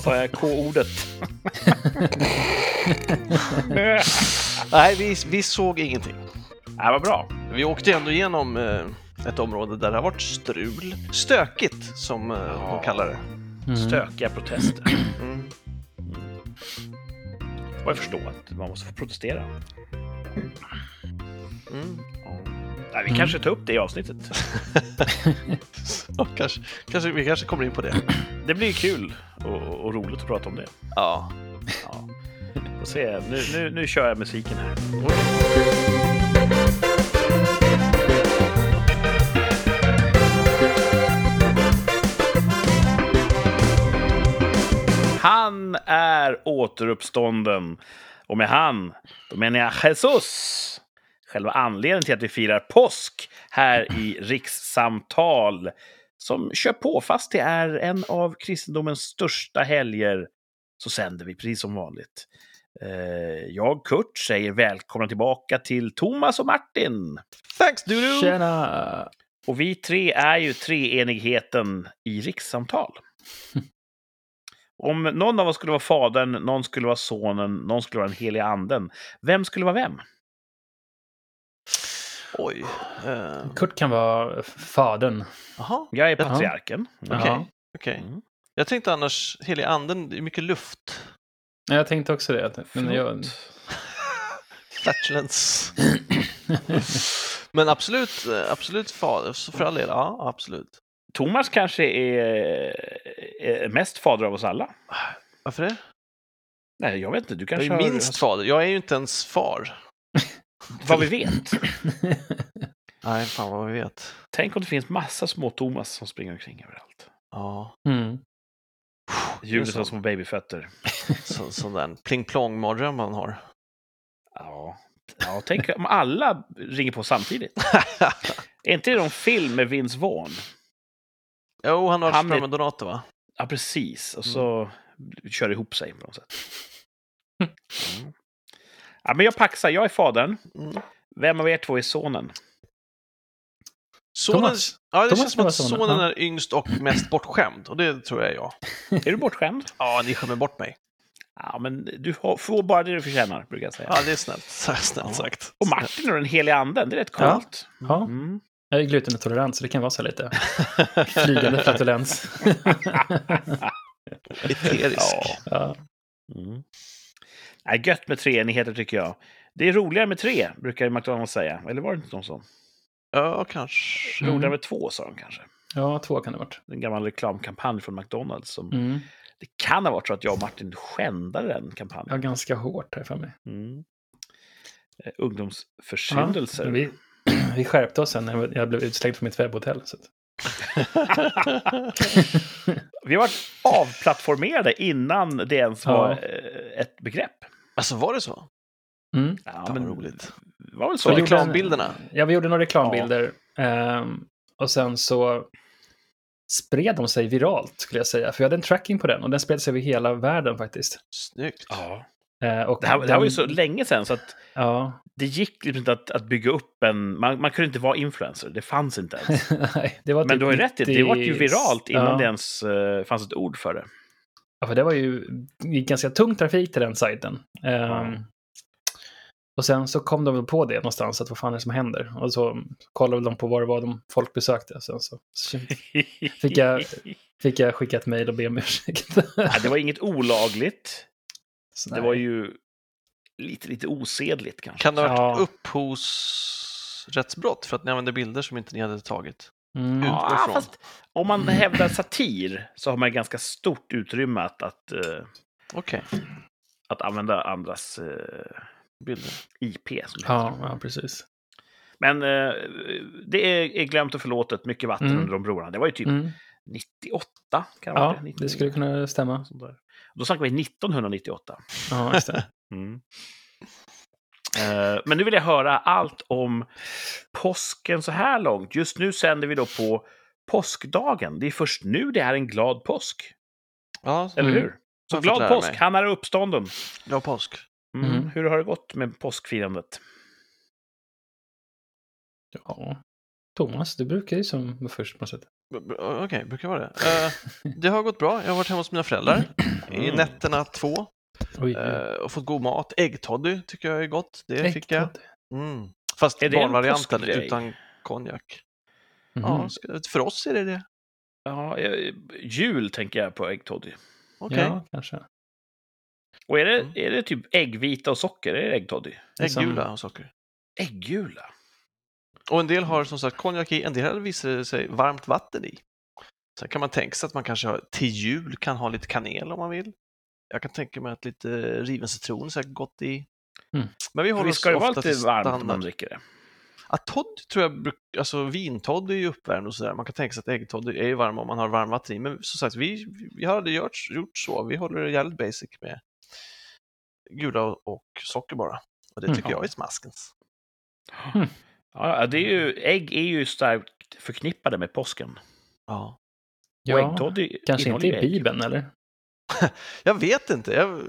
Sa jag K-ordet? Nej, vi, vi såg ingenting. Ja, vad bra. Vi åkte ändå igenom eh, ett område där det har varit strul. Stökigt, som eh, Ja. de kallar det. Mm. Stökiga protester. Mm. Och jag förstår att man måste få protestera. Mm. Nej, vi kanske tar upp det i avsnittet. Ja, kanske, kanske, vi kanske kommer in på det. Det blir kul och, och roligt att prata om det. Ja. Ja. Får se. Nu, nu, nu kör jag musiken här. Han är återuppstånden. Och med han, då menar jag Jesus. Själva anledningen till att vi firar påsk här i rikssamtal. Som kör på, fast det är en av kristendomens största helger, så sänder vi precis som vanligt. Eh, Jag, Kurt, säger välkomna tillbaka till Thomas och Martin. Thanks, Dudu! Tjena! Och vi tre är ju treenigheten i rikssamtal. Om någon av oss skulle vara fadern, någon skulle vara sonen, någon skulle vara den heliga anden. Vem skulle vara vem? Oj. Eh, Kurt kan vara fadern. Jaha, Jag är patriarken. okej. Ja. okej. Mm. Jag tänkte annars, heliga anden, det är mycket luft. Ja, Jag tänkte också det. Men jag, Flatulence. Men absolut, eh, absolut fader, så för all del, ja, absolut. Thomas kanske är, är mest fader av oss alla. Varför det? Nej, jag vet inte. Du Jag kanske är ju har- minst fader, jag är ju inte ens far. Vad vi vet. Nej, fan vad vi vet. Tänk om det finns massa små Thomas som springer omkring överallt. Ja, mm. Ljudet av små babyfötter. så, sån där pling-plong-mardröm man har. Ja. ja, tänk om alla ringer på samtidigt. Är inte det någon film med Vince Vaughn? jo, han har Han är- spermadonator va? Ja, precis. Och så kör det ihop sig på något sätt. Mm. Ja, men jag paxar. Jag är fadern. Mm. Vem av er två är sonen? Sonen, Thomas. ja, det Thomas känns som att sonen, sonen ja. är yngst och mest bortskämd. Och det tror jag är jag. Är du bortskämd? Ja, ni skämmer bort mig. Ja, men du får bara det du förtjänar, brukar jag säga. Ja, det är snällt, snällt Ja. sagt. Och Martin och den heliga anden, det är rätt Ja. coolt. Ja, Mm. jag är glutenintolerant så det kan vara så lite flygande flatulens. Eterisk. Ja. ja. Mm. Nej, gött med treenigheter tycker jag. Det är roligare med tre, brukar McDonalds säga. Eller var det inte någon sån? Ja, kanske. Mm. Roligare med två, sa de kanske. ja, två kan det ha varit. En gammal reklamkampanj från McDonalds. Som, Mm. Det kan ha varit så att jag och Martin skändade den kampanjen. Ja, ganska hårt här för mig. Mm. Eh, Ja, Ungdomsförsyndelser. vi, vi skärpte oss sen när jag blev utslängd från mitt webbhotell. Så. Vi har varit avplattformerade innan det ens Ja. var eh, ett begrepp. Alltså, var det så? Mm. Ja, vad roligt. Det var väl Så så. vi gjorde en- reklambilderna? Ja, vi gjorde några reklambilder. ehm, och sen så spred de sig viralt, skulle jag säga. För vi hade en tracking på den och den spred sig över hela världen faktiskt. Snyggt. Ja. Och Det, här, det här var ju den- så länge sedan så att Ja, det gick liksom inte att, att bygga upp en... Man, man kunde inte vara influencer, det fanns inte ens. nej, det var Men typ du har ju rätt i det, det var ju 90 viralt innan ja. det ens eh, fanns ett ord för det. Ja, för det var ju ganska tung trafik till den sajten. Ja. Och sen så kom de väl på det någonstans, att vad fan är det som händer? Och så kollade de på vad det var de folk besökte. Sen så Fick jag- fick jag skicka ett mejl och be om ursäkt. Nej, det var inget olagligt. Så Det nej. var ju lite, lite osedligt kanske. Kan det ha varit Ja. upphovsrättsbrott för att ni använde bilder som inte ni hade tagit? Mm. Ja. fast om man hävdar satir så har man ganska stort utrymme att, att, eh, Okej, att använda andras eh, bilder. IP. Ja, ja, precis. Men eh, det är, glömt och förlåtet, mycket vatten Mm. under de broarna. Det var ju typ Mm. 98, kan det vara Ja, det? det skulle kunna stämma. Sånt där. Då snackar vi 1998. Ja, just det. Mm. Eh, Men nu vill jag höra allt om påsken så här långt. Just nu sänder vi då på påskdagen. Det är först nu det är en glad påsk. Ja, Eller Mm. hur? Så Jag har glad påsk, mig. han är uppstånden. ja påsk. Mm. Mm. Hur har det gått med påskfirandet? Ja. Thomas, du brukar ju som först på något sätt. Okej, brukar vara det. Eh, det har gått bra. Jag har varit hemma hos mina föräldrar i Mm. nätterna två Oj, eh, och fått god mat. Äggtoddy tycker jag är gott. Det fick jag. äggtoddy. Mm. Fast Är barnvarianten utan konjak. Mhm. Ja, ska- för oss är det det. Ja, eh, jul tänker jag på äggtoddy. Okej. Ja, kanske. Och är det, Mm. är det typ äggvita och socker? Är det äggtoddy? Äggula och socker. Äggula? Och en del har som sagt konjak i, en del visar det sig varmt vatten i. Sen kan man tänka sig att man kanske till jul kan ha lite kanel om man vill. Jag kan tänka mig att lite riven citron är säkert gott i. Mm. Men vi håller oss vara ofta lite till varmt när man dricker det? Ja, toddy tror jag, alltså vintodd är ju uppvärmd och sådär. Man kan tänka sig att äggtoddy är ju varm om man har varmvatten i. Men som sagt, vi, vi har aldrig gjort, gjort så. Vi håller det jävligt basic med gula och, och socker bara. Och det Mm. tycker Ja. jag är smaskens. Ja, det är ju, ägg är ju starkt förknippade med påsken. Ja. Och Ja, kanske inte i. Bibeln, eller? Jag vet inte. Jag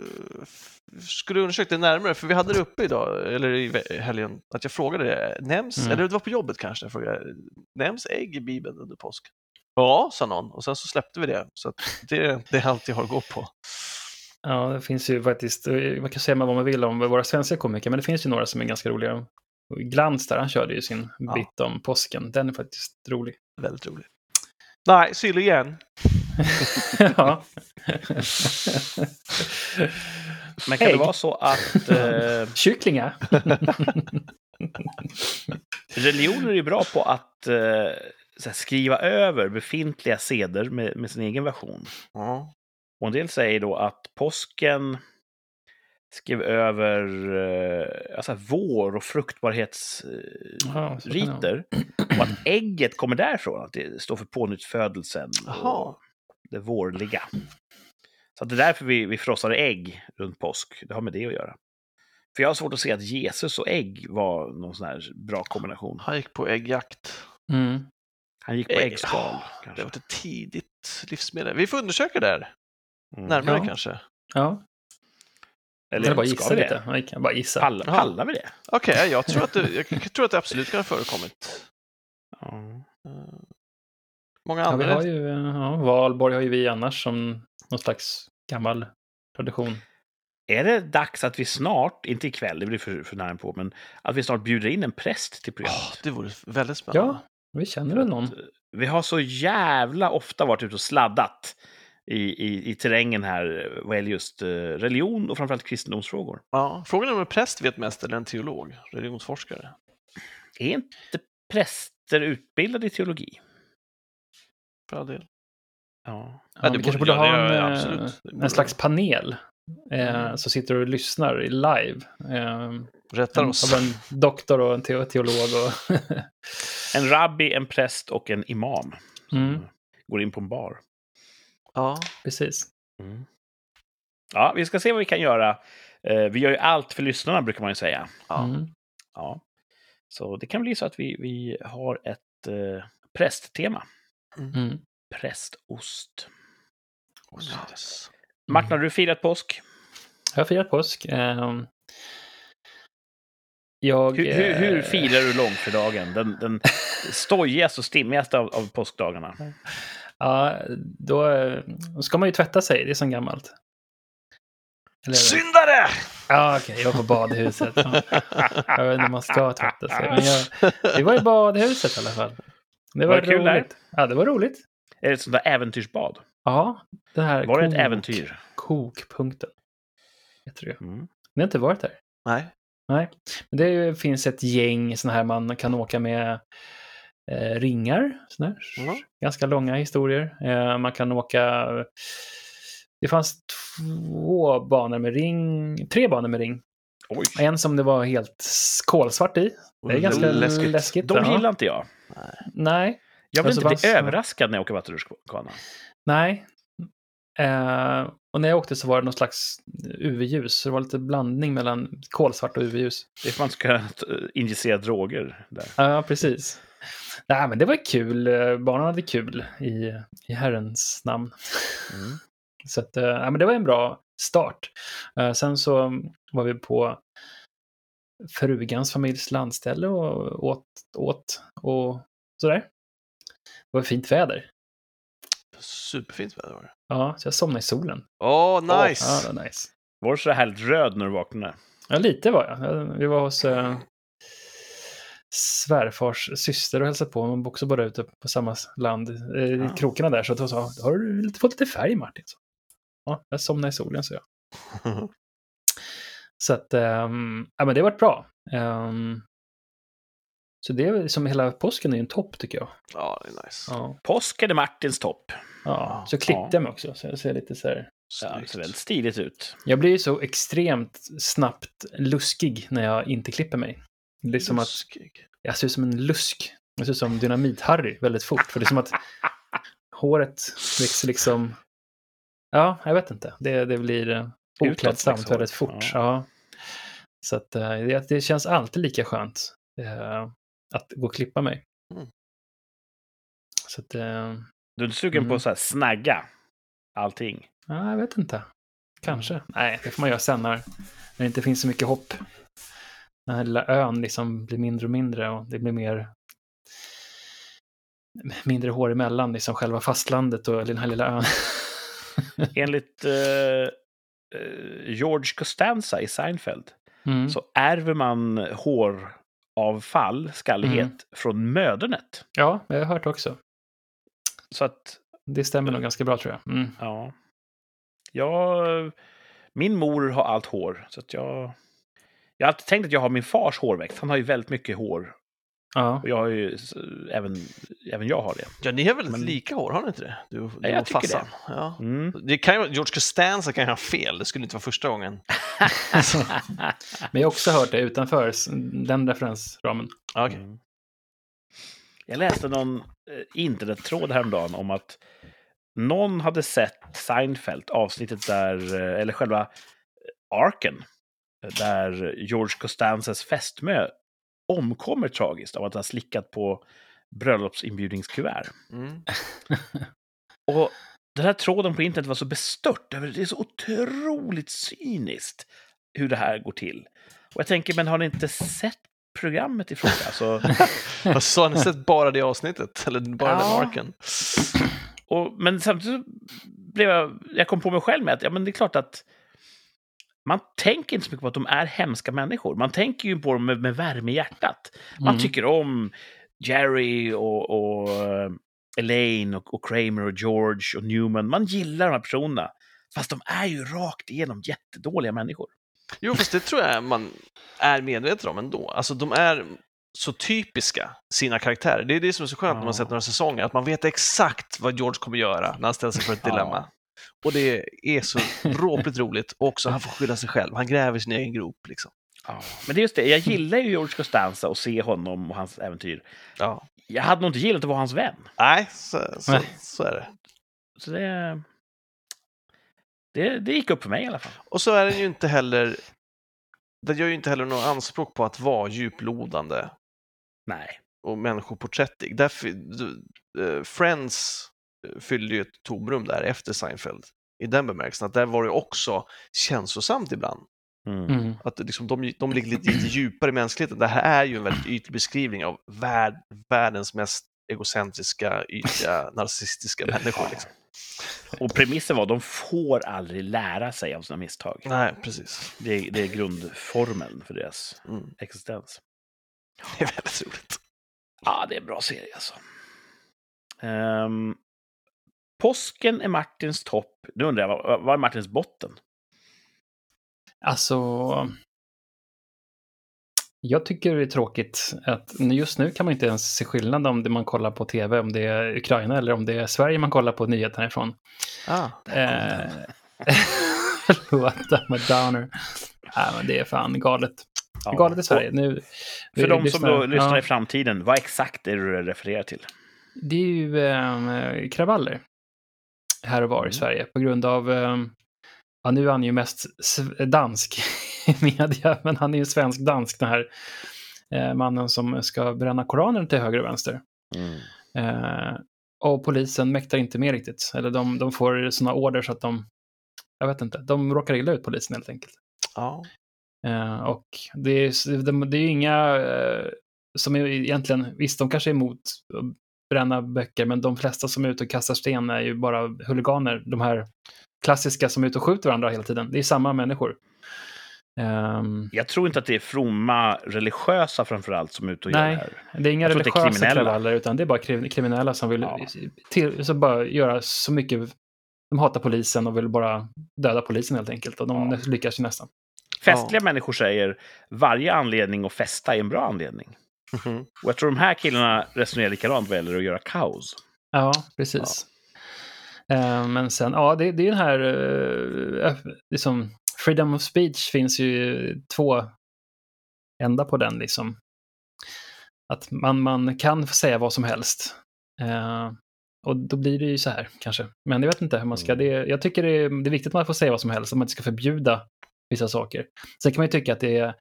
skulle undersöka det närmare, för vi hade det uppe idag, eller i helgen, att jag frågade det. Nämns, Mm. eller det var på jobbet kanske, jag frågade, nämns ägg i Bibeln under påsk? Ja, sa någon, och sen så släppte vi det. Så det, det är allt jag har att gå på. Ja, det finns ju faktiskt, eh, man kan säga vad man vill om våra svenska komiker, men det finns ju några som är ganska roliga. Glans där, han körde ju sin Ja. bit om påsken. Den är faktiskt rolig. Väldigt roligt. Nej, sill igen. ja. Men kan Ägg. det vara så att eh, Kycklingar. religioner är bra på att eh, så här, skriva över befintliga seder med, med sin egen version? Ja. Och en del säger då att påsken skrev över eh, alltså vår och fruktbarhetsriter. Ja, det riter. och att ägget kommer därifrån, att det står för pånyttfödelsen och det vårliga. Så att det är därför vi, vi frossar ägg runt påsk. Det har med det att göra. För jag har svårt att se att Jesus och ägg var någon sån här bra kombination. Han gick på äggjakt. Mm. Han gick på Ägg, äggskal. Det kanske. var ett tidigt livsmedel. Vi får undersöka det här Mm. närmare Ja. kanske. Ja, Eller eller bara gissa lite. det? Vi kan bara gissa. Pallar, pallar vi det? Okej, jag, tror att det, jag tror att det absolut kan ha förekommit. Ja. Många Ja, vi andra. har ju, eh, ja, Valborg har ju vi annars som någon slags gammal tradition. Är det dags att vi snart, inte ikväll, det blir för, för nära på, men att vi snart bjuder in en präst till programmet? det vore väldigt spännande. Ja, vi känner väl någon. Eh, Vi har så jävla ofta varit ute och sladdat i, i, i terrängen här eh, vad gäller just religion och framförallt kristendomsfrågor. Ja, frågan är om en präst vet mest eller en teolog, religionsforskare. Är inte präster utbildade i teologi? För all del. Ja. Ja, vi kanske borde- ha en, ja, eh, en slags panel eh, Mm. som sitter och lyssnar i live. Eh, Rättar en, oss. av en doktor och en te teolog. Och En rabbi, en präst och en imam. som Mm. Går in på en bar. Ja, Precis. Mm. Ja, vi ska se vad vi kan göra. Eh, Vi gör ju allt för lyssnarna, brukar man ju säga. ja. Mm. Ja. Så det kan bli så att vi, vi har ett eh, prästtema. Mm. Prästost. Nice. Martin, har du firat påsk? Jag har firat påsk. Eh, jag, Hur, hur, hur eh, firar du långfredagen? Den, den stojigaste och stimmigaste av, av påskdagarna. Ja, då eh, ska man ju tvätta sig. Det är som gammalt. Eller, Syndare! Ja, okej, jag var på badhuset. Ja. Jag vet inte om man ska tvätta sig. Men jag, vi var i badhuset i alla fall. Det var, Var det kul där? roligt. Ja, det var roligt. Är det ett sånt där äventyrsbad? Ja, det här Var det ett äventyr? Kokpunkten. Heter det. Mm. Ni har inte varit där? Nej. Nej. Men det finns ett gäng sådana här man kan åka med eh, ringar. Såna här. Ja. Ganska långa historier. Eh, man kan åka... Det fanns två banor med ring, tre banor med ring. Oj, En som det var helt kolsvart i. Det är ganska läskigt. läskigt. de gillar inte jag. Nej, Jag vill Alltså, inte bli överraskad när jag åker vattenrutschkana. nej. Eh, och när jag åkte så var det någon slags UV-ljus. Så det var lite blandning mellan kolsvart och UV-ljus. Det är för att man ska eh, injicera droger där. Ja, precis. Nej, men det var kul. Eh, Barnen hade kul i, i Herrens namn. Mm. Så att, eh, ja, men det var en bra start. Eh, sen så var vi på frugans familjs landställe och åt, åt och sådär. var fint väder. Superfint väder var det. Ja, så jag somnade i solen. Åh, Ja, nice! det var nice. Var du så härligt röd när du vaknade? Ja, lite var jag. Vi var hos eh, svärfars syster och hälsade på. Man bor också båda ute på samma land, eh, i Ja. krokarna där. Så att hon sa, har du fått lite färg Martin? Så, ja, jag somnade i solen, så jag. Så att, ehm, ja men det har varit bra. Ehm, så det är som hela påsken är en topp tycker jag. ja, det är nice. Ja, Påsken är Martins topp. ja. så klippte Ja. jag mig också. Så jag ser lite så här. Ja, det ser väldigt stiligt ut. Jag blir ju så extremt snabbt luskig när jag inte klipper mig. Det är som att jag ser ut som en lusk. Jag ser ut som Dynamit-Harry väldigt fort. För det är som att håret växer liksom... Ja, jag vet inte. Det, det blir oklädsamt växer väldigt fort. Ja. Så att eh, det, det känns alltid lika skönt eh, att gå och klippa mig. Mm. Så att, eh, Du är sugen på Mm. att så här snagga allting? ja, jag vet inte. Kanske. Nej, det får man göra sen när, när det inte finns så mycket hopp. Den här lilla ön liksom blir mindre och mindre och det blir mer mindre hår emellan, liksom själva fastlandet och den här lilla ön. Enligt eh, eh, George Costanza i Seinfeld Mm. så ärver man håravfall, skallighet, Mm. från mödernet. Ja, jag har hört också. Så att, Det stämmer nog ganska bra tror jag. Mm. ja. Jag, min mor har allt hår, så att jag... Jag har alltid tänkt att jag har min fars hårväxt. Han har ju väldigt mycket hår. Ja. Och jag har ju, även, även jag har det. Ja, ni har väldigt Men- lika hår, har ni inte det? Du, du Ja, jag och tycker farsan. Ja. Mm. Det kan George Costanza kan ju ha fel, det skulle inte vara första gången. Men jag har också hört det utanför den referensramen. Okej. Mm. Jag läste någon eh, internettråd häromdagen om att någon hade sett Seinfeld, avsnittet där, eh, eller själva eh, arken, där George Costanzas fästmö omkommer tragiskt av att har slickat på bröllopsinbjudningskuvert. Mm. Och den här tråden på internet var så bestört över det. Det är så otroligt cyniskt hur det här går till. Och jag tänker, men har ni inte sett programmet i fråga? Alltså, Vad sa ni sett bara det avsnittet? Eller bara Ja. den marken? och, men samtidigt så blev jag, jag kom på mig själv med att ja, men det är klart att man tänker inte så mycket på att de är hemska människor. Man tänker ju på dem med, med värme i hjärtat. Man Mm. tycker om Jerry och, och eh, Elaine och, och Kramer och George och Newman. Man gillar de här personerna. Fast de är ju rakt igenom jättedåliga människor. Jo, fast det tror jag man är medveten om ändå. Alltså, de är så typiska, sina karaktärer. Det är det som är så skönt när man Ja. sett några säsonger, att man vet exakt vad George kommer göra när han ställer sig för ett Ja. Och det är så dråpligt roligt. Och också, han får skylla sig själv. Han gräver sin egen grop. Liksom. Men det är just det, jag gillar ju George Costanza och se honom och hans äventyr. Ja. Jag hade nog inte gillat att vara hans vän. Nej, så, så, Nej. så är det. Så det, det, det gick upp för mig i alla fall. Och så är den ju inte heller... Den gör ju inte heller någon anspråk på att vara djuplodande Nej. och människoporträttig. Därför, eh, Friends fyllde ju ett tomrum där efter Seinfeld. I den bemärkelsen att där var det också känslosamt ibland. Mm. Mm. Att liksom, de, de ligger lite, lite djupare i mänskligheten. Det här är ju en väldigt ytlig beskrivning av värld, världens mest egocentriska, ytliga, narcissistiska människor. Liksom. Och premissen var att de får aldrig lära sig av sina misstag. Nej, precis. Det är, det är grundformeln för deras Mm. existens. Det är väldigt roligt. Ja, det är en bra serie alltså. Ehm, påsken är Martins topp. Nu undrar jag, vad, är Martins botten? Alltså, jag tycker det är tråkigt att just nu kan man inte ens se skillnad om det man kollar på tv, om det är Ukraina eller om det är Sverige man kollar på nyheterna ifrån. Ah, Eh, Förlåt, I'm a downer. Nej, men det är fan galet. Ja. Galet i Sverige. Nu, För de som då lyssnar ja, i framtiden, vad exakt är det du refererar till? Det är ju eh, kravaller här och var Mm. i Sverige på grund av, eh, ja nu är han ju mest dansk i media, men han är ju svensk-dansk den här eh, mannen som ska bränna Koranen till höger och vänster. Eh, och polisen mäktar inte med riktigt, eller de, de får sådana order så att de, jag vet inte, de råkar illa ut polisen helt enkelt. ja. Eh, och det är, det, det är ju inga eh, som är egentligen, visst de kanske är emot bränna böcker, men de flesta som är ute och kastar sten är ju bara huliganer. De här klassiska som är ute och skjuter varandra hela tiden. Det är samma människor. Um, Jag tror inte att det är fromma religiösa framförallt som är ute och Nej. gör det här. det är inga religiösa kravaller, utan det är bara krim- kriminella som vill Ja. till, så bara göra så mycket. De hatar polisen och vill bara döda polisen helt enkelt. Och de Ja. lyckas ju nästan. Festliga människor säger varje anledning att festa är en bra anledning. Mhm. Och jag tror de här killarna resonerar likadant vad gäller att göra kaos. Ja, precis. Eh, men sen, ja, det, det är den här, uh, liksom, freedom of speech finns ju två ända på den liksom. Att man, man kan säga vad som helst. Eh, och då blir det ju så här kanske. Men jag vet inte hur man ska, Mm. det, jag tycker det är, det är viktigt att man får säga vad som helst, att man inte ska förbjuda vissa saker. Sen kan man ju tycka att det är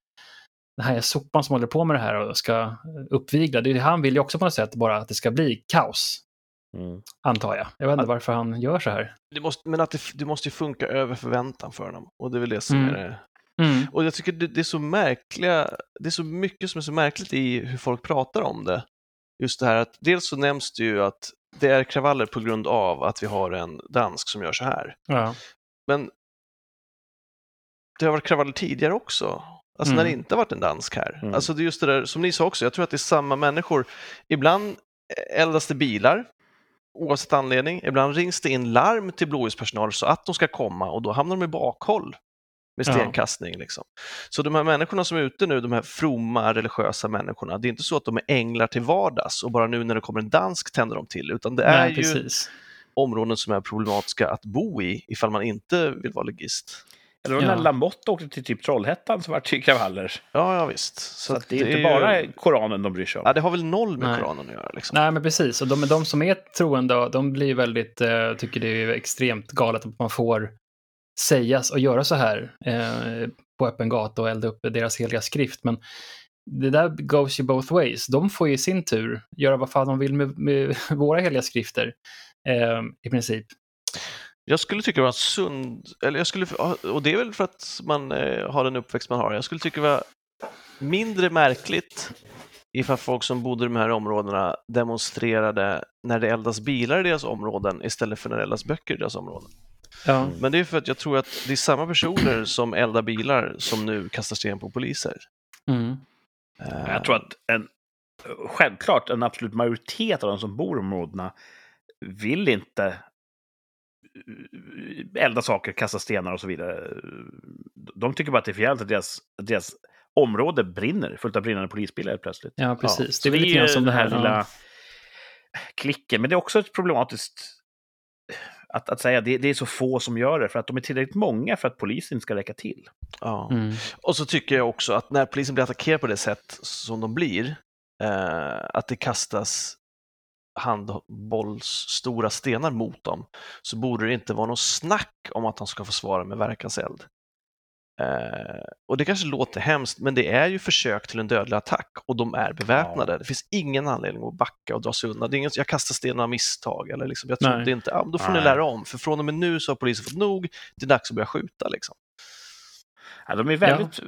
det här är sopan som håller på med det här och ska uppvigla. Det han vill ju också på något sätt bara att det ska bli kaos. Mm. Antar jag. Jag vet inte varför han gör så här. Det måste, men att det, det måste ju funka över förväntan för dem. Och det är väl det som Mm. är det. Mm. Och jag tycker det, det är så märkliga, det är så mycket som är så märkligt i hur folk pratar om det. Just det här att dels så nämns det ju att det är kravaller på grund av att vi har en dansk som gör så här. Ja. Men det har varit kravaller tidigare också. Alltså när det Mm. inte varit en dansk här. Mm. Alltså det är just det där, som ni sa också, jag tror att det är samma människor. Ibland eldas det bilar, oavsett anledning. Ibland rings det in larm till blåljuspersonal så att de ska komma och då hamnar de i bakhåll med Ja. stenkastning. Liksom. Så de här människorna som är ute nu, de här fromma religiösa människorna, det är inte så att de är änglar till vardags och bara nu när det kommer en dansk tänder de till, utan det är Nej, ju områden som är problematiska att bo i ifall man inte vill vara legist. Eller Ja. när Lamotte åkte till typ Trollhättan så var det ju kravaller. Ja, ja visst. Så, att det är ju- inte bara Koranen de bryr sig om. Ja, det har väl noll med Nej. Koranen att göra. Liksom. Nej, men precis. Och de, de som är troende, de blir väldigt, eh, tycker det är extremt galet att man får sägas och göra så här eh, på öppen gata och elda upp deras heliga skrift. Men det där goes you both ways. De får ju i sin tur göra vad fan de vill med, med våra heliga skrifter, eh, i princip. Jag skulle tycka det var sund, eller jag skulle, och det är väl för att man eh, har den uppväxt man har, jag skulle tycka det var mindre märkligt ifall folk som bodde i de här områdena demonstrerade när det eldas bilar i deras områden istället för när det eldas böcker i deras områden. Ja, Men det är för att jag tror att det är samma personer som eldar bilar som nu kastar sten på poliser. mm. Eh, Jag tror att en, självklart en absolut majoritet av de som bor i områdena vill inte elda saker, kasta stenar och så vidare. De tycker bara att det är för jävligt att deras, att deras område brinner, fullt av brinnande polisbilar helt plötsligt. ja precis. Så det är lite grann som den det här. lilla Ja. klicken. Men det är också ett problematiskt att, att säga det, det är så få som gör det, för att de är tillräckligt många för att polisen ska räcka till. ja. Mm. Och så tycker jag också att när polisen blir attackerad på det sätt som de blir, eh, att det kastas handbollsstora stenar mot dem, så borde det inte vara något snack om att de ska få svara med verkanseld. Eh, och det kanske låter hemskt, men det är ju försök till en dödlig attack och de är beväpnade. Det finns ingen anledning att backa och dra sig undan. Det är inget, jag kastar sten av misstag, eller liksom, jag trodde Nej. inte, ja, men då får ni Nej. lära om, för från och med nu så har polisen fått nog, det är dags att börja skjuta. Liksom. Ja, de är väldigt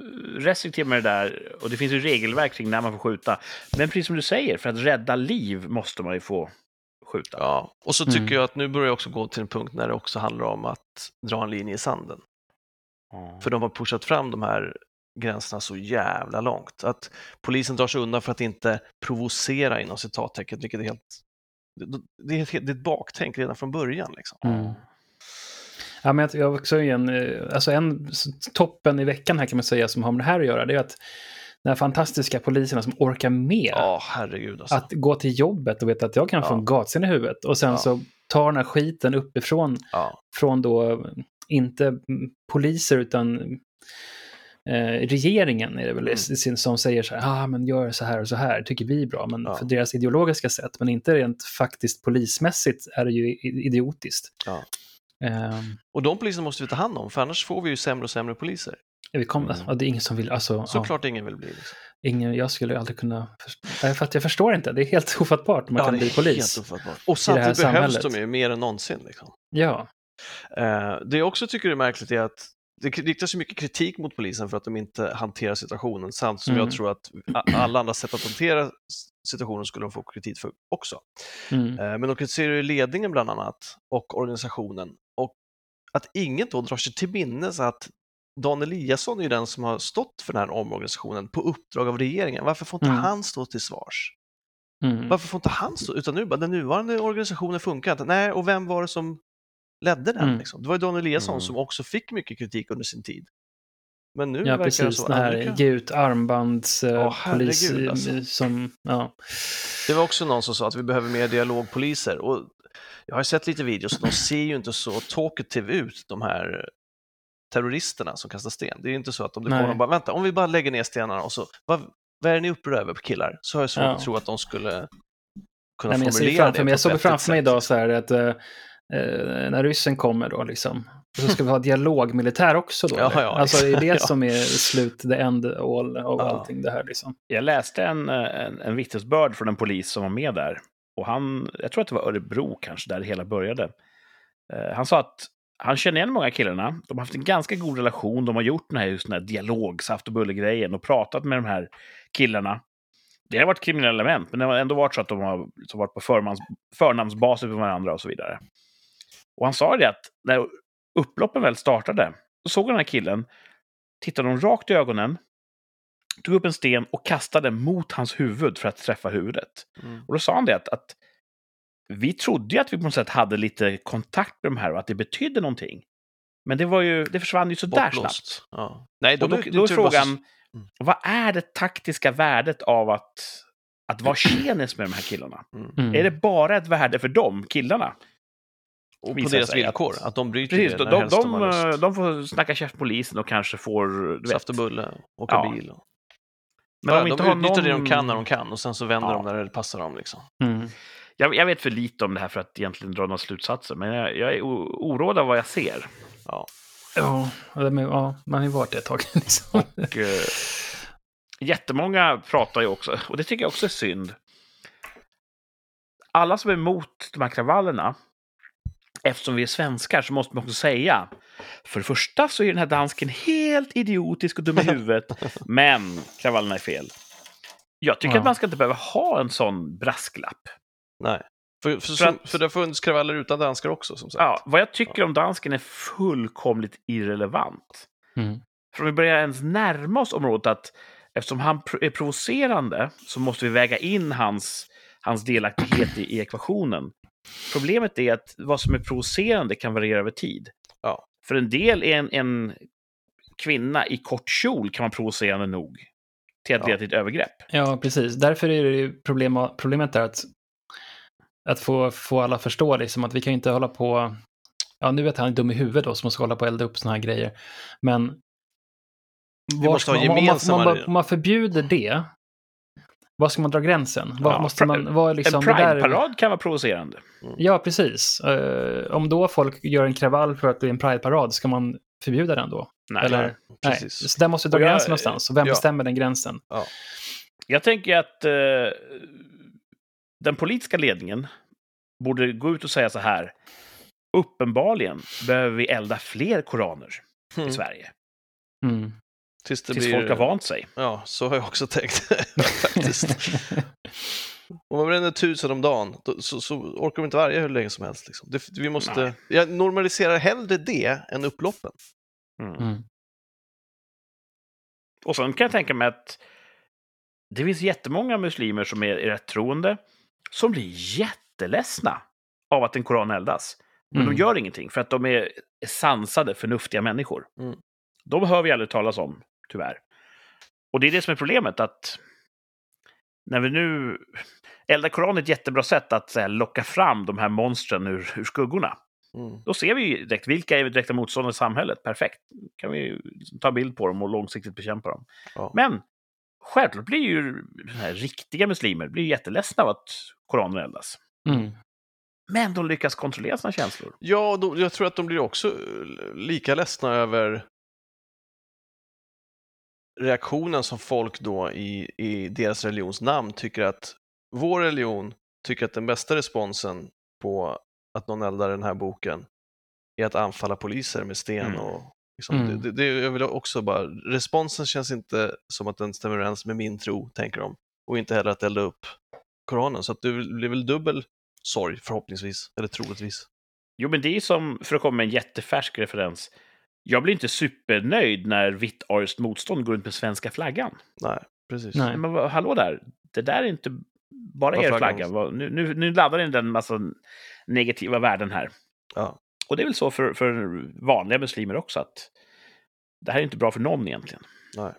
restriktiva med det där och det finns ju regelverk kring när man får skjuta. Men precis som du säger, för att rädda liv måste man ju få skjuta. Ja, och så tycker Mm. jag att nu börjar jag också gå till en punkt när det också handlar om att dra en linje i sanden. Ja. För de har pushat fram de här gränserna så jävla långt. Att polisen drar sig undan för att inte provocera inom citattecken, vilket är helt... Det det det är ett baktänk redan från början. Liksom. Mm. Ja, men jag- jag också en, eh, alltså en toppen i veckan här kan man säga som har med det här att göra, det är att de här fantastiska poliserna som orkar med Ja, herregud alltså. att gå till jobbet och veta att jag kan få Ja. en gatsten i huvudet och sen Ja. så tar den här skiten uppifrån Ja, från då inte poliser utan eh, regeringen är det väl Mm. som säger så här, ah, men gör så här och så här, tycker vi är bra, men Ja. för deras ideologiska sätt, men inte rent faktiskt polismässigt är det ju idiotiskt. Ja. Ehm, och de poliserna måste vi ta hand om, för annars får vi ju sämre och sämre poliser. vi kom, Mm. ja, det är ingen som vill, alltså, ja, Såklart ingen vill bli. Liksom. ingen, jag skulle aldrig kunna, för att jag förstår inte, det är helt ofattbart man Ja, kan bli polis. Och samtidigt behövs samhället. de ju mer än någonsin. Liksom. Ja, Eh, det jag också tycker är märkligt är att det riktas ju mycket kritik mot polisen för att de inte hanterar situationen, samt som Mm. jag tror att alla andra sätt att hantera situationen skulle de få kritik för också. Mm. Eh, Men de kritiserar ju ledningen bland annat och organisationen. Att ingen då drar sig till minnes att Dan Eliasson är ju den som har stått för den här omorganisationen på uppdrag av regeringen. Varför får inte Mm. han stå till svars? Mm. Varför får inte han stå? Utan nu bara, den nuvarande organisationen funkar inte. Nej, och vem var det som ledde den? Mm. Liksom? Det var ju Dan Eliasson Mm. som också fick mycket kritik under sin tid. Men nu Ja, verkar det precis. så. Det här ge ut armbands eh, herregud, eh, alltså. som, ja. Det var också någon som sa att vi behöver mer dialogpoliser. Och jag har sett lite videos och de ser ju inte så talkative ut, de här terroristerna som kastar sten. Det är ju inte så att om det Nej. kommer och bara, vänta, om vi bara lägger ner stenarna och så, vad, vad är det ni upprör över killar? Så har jag svårt Ja. att tro att de skulle kunna Nej, formulera framför det mig, på jag såg framför mig idag så här att eh, eh, när ryssen kommer då liksom, så ska vi ha dialogmilitär också då? Ja, ja, alltså är det ja. som är slut, the end all av Ja. allting det här liksom? Jag läste en, eh, en, en vittnesbörd från en polis som var med där. Och han, jag tror att det var Örebro kanske, där det hela började. Eh, han sa att han känner igen många killarna. De har haft en ganska god relation. De har gjort den här, just den här dialog, saft och bulle-grejen och pratat med de här killarna. Det har varit kriminella element, men det har ändå varit så att de har så varit på förmans, förnamnsbasis med varandra och så vidare. Och han sa det att när upploppen väl startade, så såg han den här killen, tittade honom rakt i ögonen, tog upp en sten och kastade mot hans huvud för att träffa huvudet. Mm. Och då sa han det att, att vi trodde ju att vi på något sätt hade lite kontakt med de här och att det betydde någonting. Men det, var ju, det försvann ju sådär snabbt. Ja. Nej, Och då, då är frågan, Mm. vad är det taktiska värdet av att, att vara tjenis med de här killarna? Mm. Mm. Är det bara ett värde för dem, killarna? Och på deras villkor, att- att, de bryter Precis, det de, när de, helst de, lust. de får snacka käft polisen och kanske får... Du vet. Saft och bulle, åka Ja. bil. Men Ja, om vi de inte har utnyttjar någon... det de kan när de kan och sen så vänder Ja. de när det passar dem. Liksom. Mm. Jag, jag vet för lite om det här för att egentligen dra några slutsatser, men jag, jag är oroad av vad jag ser. Ja. Ja, ja, man har ju varit det ett tag. Liksom. Och, eh, jättemånga pratar ju också, och det tycker jag också är synd. Alla som är emot de här kravallerna, eftersom vi är svenskar, så måste man också säga för det första så är den här dansken helt idiotisk och dum i huvudet, men kravallerna är fel. Jag tycker Ja. att man ska inte behöva ha en sån brasklapp. Nej. För, för, För att- för det har funnits kravaller utan danskar också som sagt. Ja, vad jag tycker om dansken är fullkomligt irrelevant. Mm. För om vi börjar ens närma oss området att eftersom han är provocerande så måste vi väga in hans, hans delaktighet i, i ekvationen. Problemet är att vad som är provocerande kan variera över tid. Ja. För en del är en, en kvinna i kort kjol kan vara provocerande nog till att Ja. leda till ett övergrepp. Ja, precis. Därför är det ju problem, problemet är att, att få, få alla förstå liksom, att vi kan inte hålla på... Ja, nu vet han är dum i huvudet då, som måste hålla på och elda upp såna här grejer. Men... Vi måste ha om, man- gemensamma om, man, om man förbjuder det, var ska man dra gränsen? Var Ja, måste man, var liksom, en det där- prideparad kan vara provocerande. Ja, precis. Eh, om då folk gör en kravall för att det är en prideparad, ska man förbjuda den då? Nej. Eller, Nej, nej. precis. Så där måste vi dra jag- gränsen någonstans. Och vem ja. bestämmer den gränsen? Jag tänker att eh, den politiska ledningen borde gå ut och säga så här. Uppenbarligen behöver vi elda fler koraner Mm. i Sverige. Mm. Tills det Tills blir... folk har vant sig. Ja, så har jag också tänkt faktiskt. Om man bränner tusen om dagen då, så, så orkar de inte varje hur länge som helst. Liksom. Det, vi måste, Nej. jag normaliserar hellre det än upploppen. Mm. Mm. Och sen kan jag tänka mig att det finns jättemånga muslimer som är rätt troende som blir jätteledsna av att en koran eldas. Men Mm. de gör ingenting för att de är sansade, förnuftiga människor. Mm. De hör vi aldrig talas om, tyvärr. Och det är det som är problemet, att när vi nu... Elda koran är ett jättebra sätt att här, locka fram de här monstren ur, ur skuggorna. Mm. Då ser vi ju direkt vilka är direkta motståndare i samhället. Perfekt. kan vi ju ta bild på dem och långsiktigt bekämpa dem. Ja. Men självklart blir ju här riktiga muslimer blir jätteledsna av att Koranen eldas. Mm. Men de lyckas kontrollera sina känslor. Ja, då, jag tror att de blir också eh, lika ledsna över reaktionen som folk då i, i deras religions namn tycker att vår religion tycker att den bästa responsen på att någon eldar den här boken är att anfalla poliser med sten Mm. och Liksom, Mm. det, det, jag vill också bara, responsen känns inte som att den stämmer överens med min tro, tänker de. Och inte heller att elda upp Koranen. Så att det blir väl dubbel sorg förhoppningsvis, eller troligtvis. Jo, men det är som, för att komma med en jättefärsk referens, jag blir inte supernöjd när vitt ariskt motstånd går runt med svenska flaggan. Nej, precis. Nej. Men hallå där, det där är inte bara Vad er flagga. Nu, nu, nu laddar den en massa negativa värden här. Ja. Och det är väl så för, för vanliga muslimer också, att det här är inte bra för någon egentligen. Nej,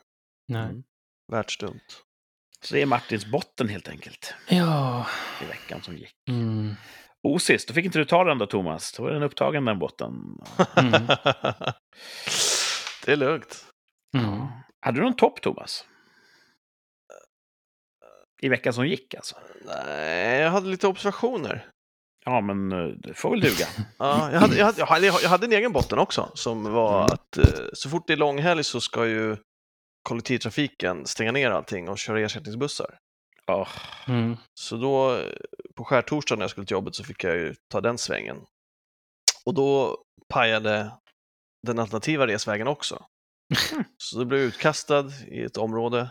Nej. världsdumt. Så det är Martins botten helt enkelt, Ja. i veckan som gick. Mm. Osis, då fick inte du ta den då Thomas. Då var den upptagen den botten. Mm. det är lugnt. Mm. Hade du någon topp Thomas? I veckan som gick alltså? Nej, jag hade lite observationer. Ja, men eh, det får väl duga. Ja, jag, hade, jag, hade, jag, hade, jag hade en egen botten också, som var Mm. att eh, så fort det är långhelg så ska ju kollektivtrafiken stänga ner allting och köra ersättningsbussar. Åh, Mm. Så då på skärtorsdagen när jag skulle till jobbet så fick jag ju ta den svängen. Och då pajade den alternativa resvägen också. Så då blev jag utkastad i ett område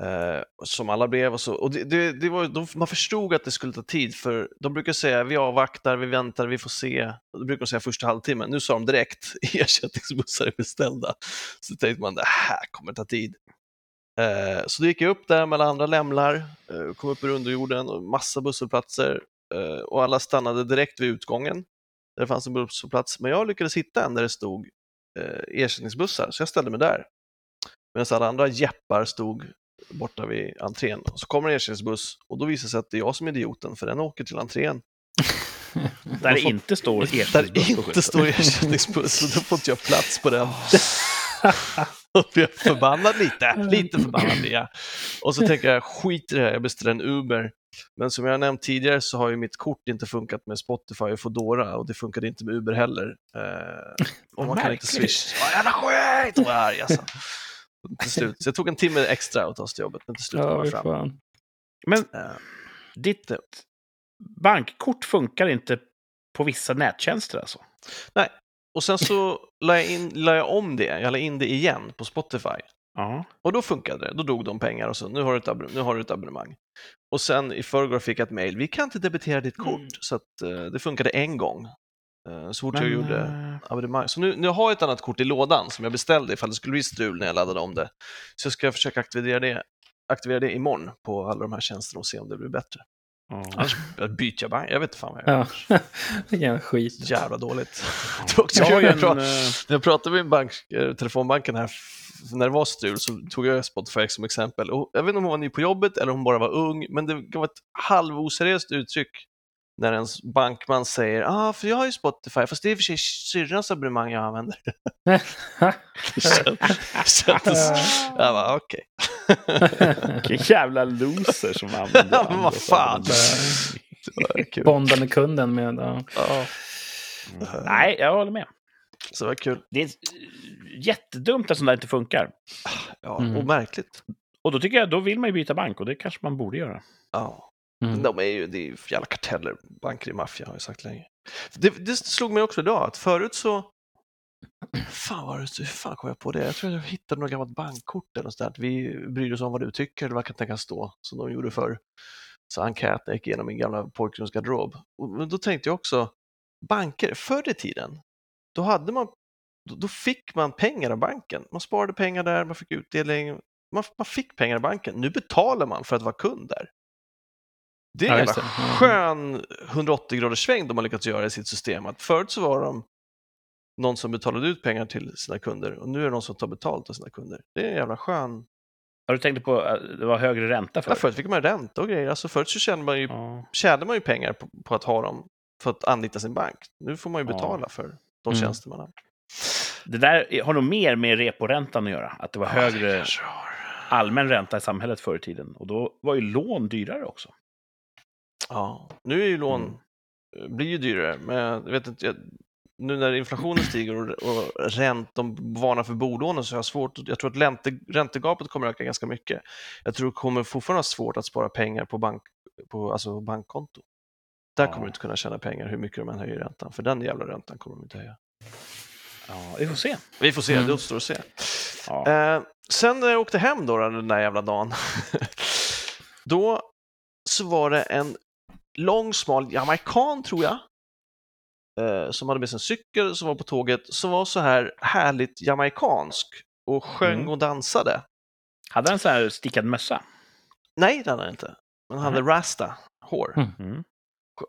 eh, som alla blev. Och, så, och det, det, det var, de, man förstod att det skulle ta tid för de brukar säga vi avvaktar, vi väntar, vi får se. Och det brukar de säga första halvtimmen. Nu sa de direkt ersättningsbussar är beställda. Så tänkte man det här kommer ta tid. Eh, så då gick jag upp där mellan andra lämlar, eh, kom upp ur underjorden och massa busshållplatser eh, och alla stannade direkt vid utgången. Där det fanns en busshållplats, men jag lyckades hitta en där det stod ersättningsbussar, så jag ställde mig där. Medan alla andra jeppar stod borta vid entrén. Så kommer en ersättningsbuss och då visar det sig att det är jag som är idioten, för den åker till entrén. där det inte står Där ersättningsbuss på inte står ersättningsbuss, och då får inte jag plats på den. Och blir jag förbannad lite, lite förbannad blir jag. Och så tänker jag, skit i det här, jag beställer en Uber. Men som jag nämnt tidigare så har ju mitt kort inte funkat med Spotify och Foodora och det funkade inte med Uber heller. Eh, och man kan inte swish. Ja, jävla skit! Och jag är arg alltså. Till slut. Så jag tog en timme extra att ta sig till jobbet, men till slut kom Ja, jag fram. fan. Men Eh, ditt bankkort funkar inte på vissa nättjänster alltså? Och sen så la jag, in, la jag om det, jag la in det igen på Spotify. Ja. Och då funkade det, då drog de pengar och så, nu har du ett, nu har du ett abonnemang. Och sen i förrgår fick jag ett mejl, vi kan inte debitera ditt kort, Mm. så att, eh, det funkade en gång. Eh, så fort jag gjorde eh, abonnemang. Så nu, nu har jag ett annat kort i lådan som jag beställde ifall det skulle bli strul när jag laddade om det. Så jag ska försöka aktivera det, aktivera det imorgon på alla de här tjänsterna och se om det blir bättre. Ja. Annars byter jag bank, jag vet inte fan vad jag gör. Ja. Vilken skit. Jävla dåligt. Jag jag en, pratade- eh, När jag pratade med bank, eh, telefonbanken här, när det var strul, så tog jag Spotify som exempel. Och jag vet inte om hon var ny på jobbet eller om hon bara var ung, men det var ett halvoseriöst uttryck när ens bankman säger ah, för jag har ju Spotify, fast det är i och för sig syrrans abonnemang jag använder. Kändes... Jag bara, okej. Vilken jävla loser som använder Men andras vad fan. Bonda med kunden med... Ja. Ja, Nej, jag håller med. så det var kul. Det är eh, jättedumt att sånt där inte funkar. Ja, Mm. Och märkligt. Och då tycker jag, då vill man ju byta bank och det kanske man borde göra. Ja. Mm. De är ju, det är ju jävla karteller. Banker i maffia har jag sagt länge. Det, det slog mig också idag att förut så... Fan, var det, hur fan kom jag på det? Jag tror jag hittade något gammalt bankkort eller något sånt där. Vi bryr oss om vad du tycker, eller vad kan tänkas stå, som de gjorde förr. Så enkäten gick igenom min gamla pojkrumsgarderob. Men då tänkte jag också, banker, förr i tiden, då hade man då, då fick man pengar av banken. Man sparade pengar där, man fick utdelning, man, man fick pengar av banken. Nu betalar man för att vara kund där. Det är en Ja. Ja. skön 180 graders sväng de har lyckats göra i sitt system. Att förut så var de någon som betalade ut pengar till sina kunder och nu är det någon som tar betalt av sina kunder. Det är en jävla skön... Har du tänkt på att det var högre ränta Ja, för? förut fick man ränta och grejer. Alltså förut så tjänade man ju, Ja. tjänade man ju pengar på, på att ha dem för att anlita sin bank. Nu får man ju Ja. betala för de Mm. tjänster man har. Det där har nog mer med reporäntan att göra. Att det var Ja, högre allmän ränta i samhället förr i tiden. Och då var ju lån dyrare också. Ja, nu är ju lån, Mm. blir ju dyrare, men jag vet inte, jag, nu när inflationen stiger och, och ränt, de varnar för bolånen så har jag svårt, jag tror att ränte, räntegapet kommer öka ganska mycket. Jag tror det kommer fortfarande vara svårt att spara pengar på, bank, på alltså bankkonto. Där Ja. kommer du inte kunna tjäna pengar hur mycket de än höjer räntan, för den jävla räntan kommer de inte höja. Ja, vi får se. Vi får se, Mm. det återstår att se. Ja. Eh, sen när jag åkte hem då, den där jävla dagen, då så var det en lång, smal jamaican, tror jag, eh, som hade med sig en cykel, som var på tåget, som var så här härligt jamaicansk och sjöng Mm. och dansade. Hade han sån här stickad mössa? Nej, det hade han inte. Men han hade rasta, hår. Mm. Mm.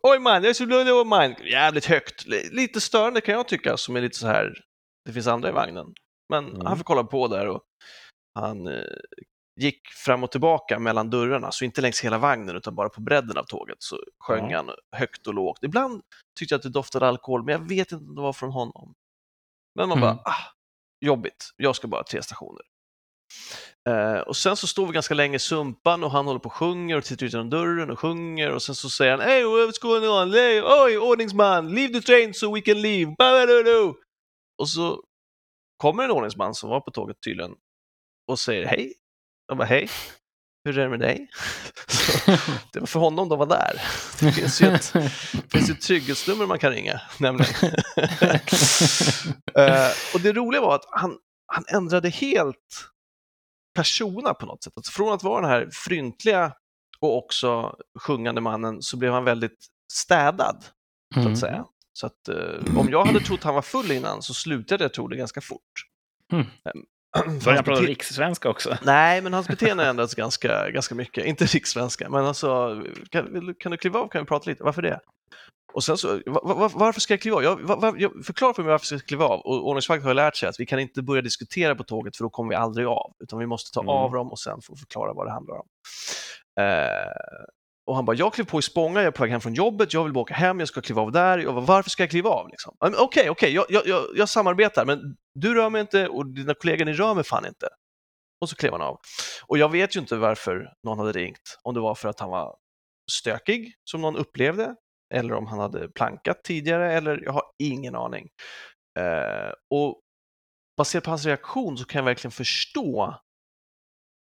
Oj man, jag är så blöd, oj man. Jävligt högt. Lite störande kan jag tycka, som är lite så här, det finns andra i vagnen. Men Mm. han får kolla på där och han eh, gick fram och tillbaka mellan dörrarna, så inte längs hela vagnen utan bara på bredden av tåget så sjöng Ja. han högt och lågt. Ibland tyckte jag att det doftade alkohol, men jag vet inte om det var från honom. Men man Mm. bara, ah, jobbigt, jag ska bara tre stationer. Eh, och sen så står vi ganska länge i Sumpan och han håller på och sjunger och tittar ut genom dörren och sjunger och sen så säger han Hey, what's going on? Hey, oj, ordningsman, leave the train so we can leave. Ba-ba-do-do. Och så kommer en ordningsman som var på tåget tydligen och säger hej. Jag bara hej, hur är det med dig? Så, det var för honom de var där. Det finns ju ett, finns ju ett trygghetsnummer man kan ringa, nämligen. Eh, och det roliga var att han, han ändrade helt persona på något sätt. Alltså från att vara den här fryntliga och också sjungande mannen så blev han väldigt städad, så Mm. att säga. Så att eh, om jag hade trott han var full innan så slutade jag tro det ganska fort. Mm. Hans han prata rikssvenska också? Nej, men hans beteende har ändrats ganska, ganska mycket. Inte rikssvenska, men alltså, kan, kan du kliva av kan vi prata lite? Varför det? Och sen så, va, va, varför ska jag kliva av? Jag, va, va, jag, förklara för mig varför jag ska kliva av. Och ordningsvakten har lärt sig att vi kan inte börja diskutera på tåget för då kommer vi aldrig av. Utan vi måste ta Mm. av dem och sen få förklara vad det handlar om. Eh, och han bara, jag klev på i Spånga, jag är på väg hem från jobbet, jag vill bara åka hem, jag ska kliva av där. Jag bara, varför ska jag kliva av? Liksom? okej, Okej, okej, jag, jag, jag, jag samarbetar, men du rör mig inte och dina kollegor, ni rör mig fan inte. Och så klev han av. Och jag vet ju inte varför någon hade ringt. Om det var för att han var stökig, som någon upplevde, eller om han hade plankat tidigare, eller jag har ingen aning. Eh, och baserat på hans reaktion så kan jag verkligen förstå.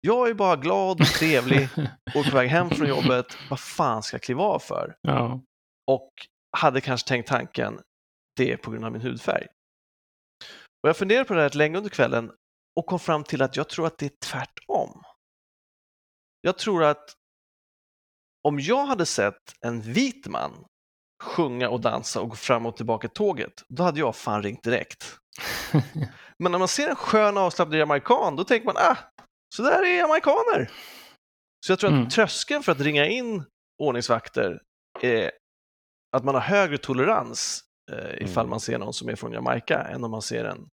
Jag är bara glad och trevlig och är på väg hem från jobbet. Vad fan ska jag kliva av för? ja. och hade kanske tänkt tanken, det är på grund av min hudfärg. Och jag funderade på det här rätt länge under kvällen och kom fram till att jag tror att det är tvärtom. Jag tror att om jag hade sett en vit man sjunga och dansa och gå fram och tillbaka tåget, då hade jag fan ringt direkt. Men när man ser en skön avslappnad jamaican, då tänker man, ah, så där är jamaikaner. Så jag tror att Mm. tröskeln för att ringa in ordningsvakter är att man har högre tolerans eh, ifall Mm. man ser någon som är från Jamaica än om man ser en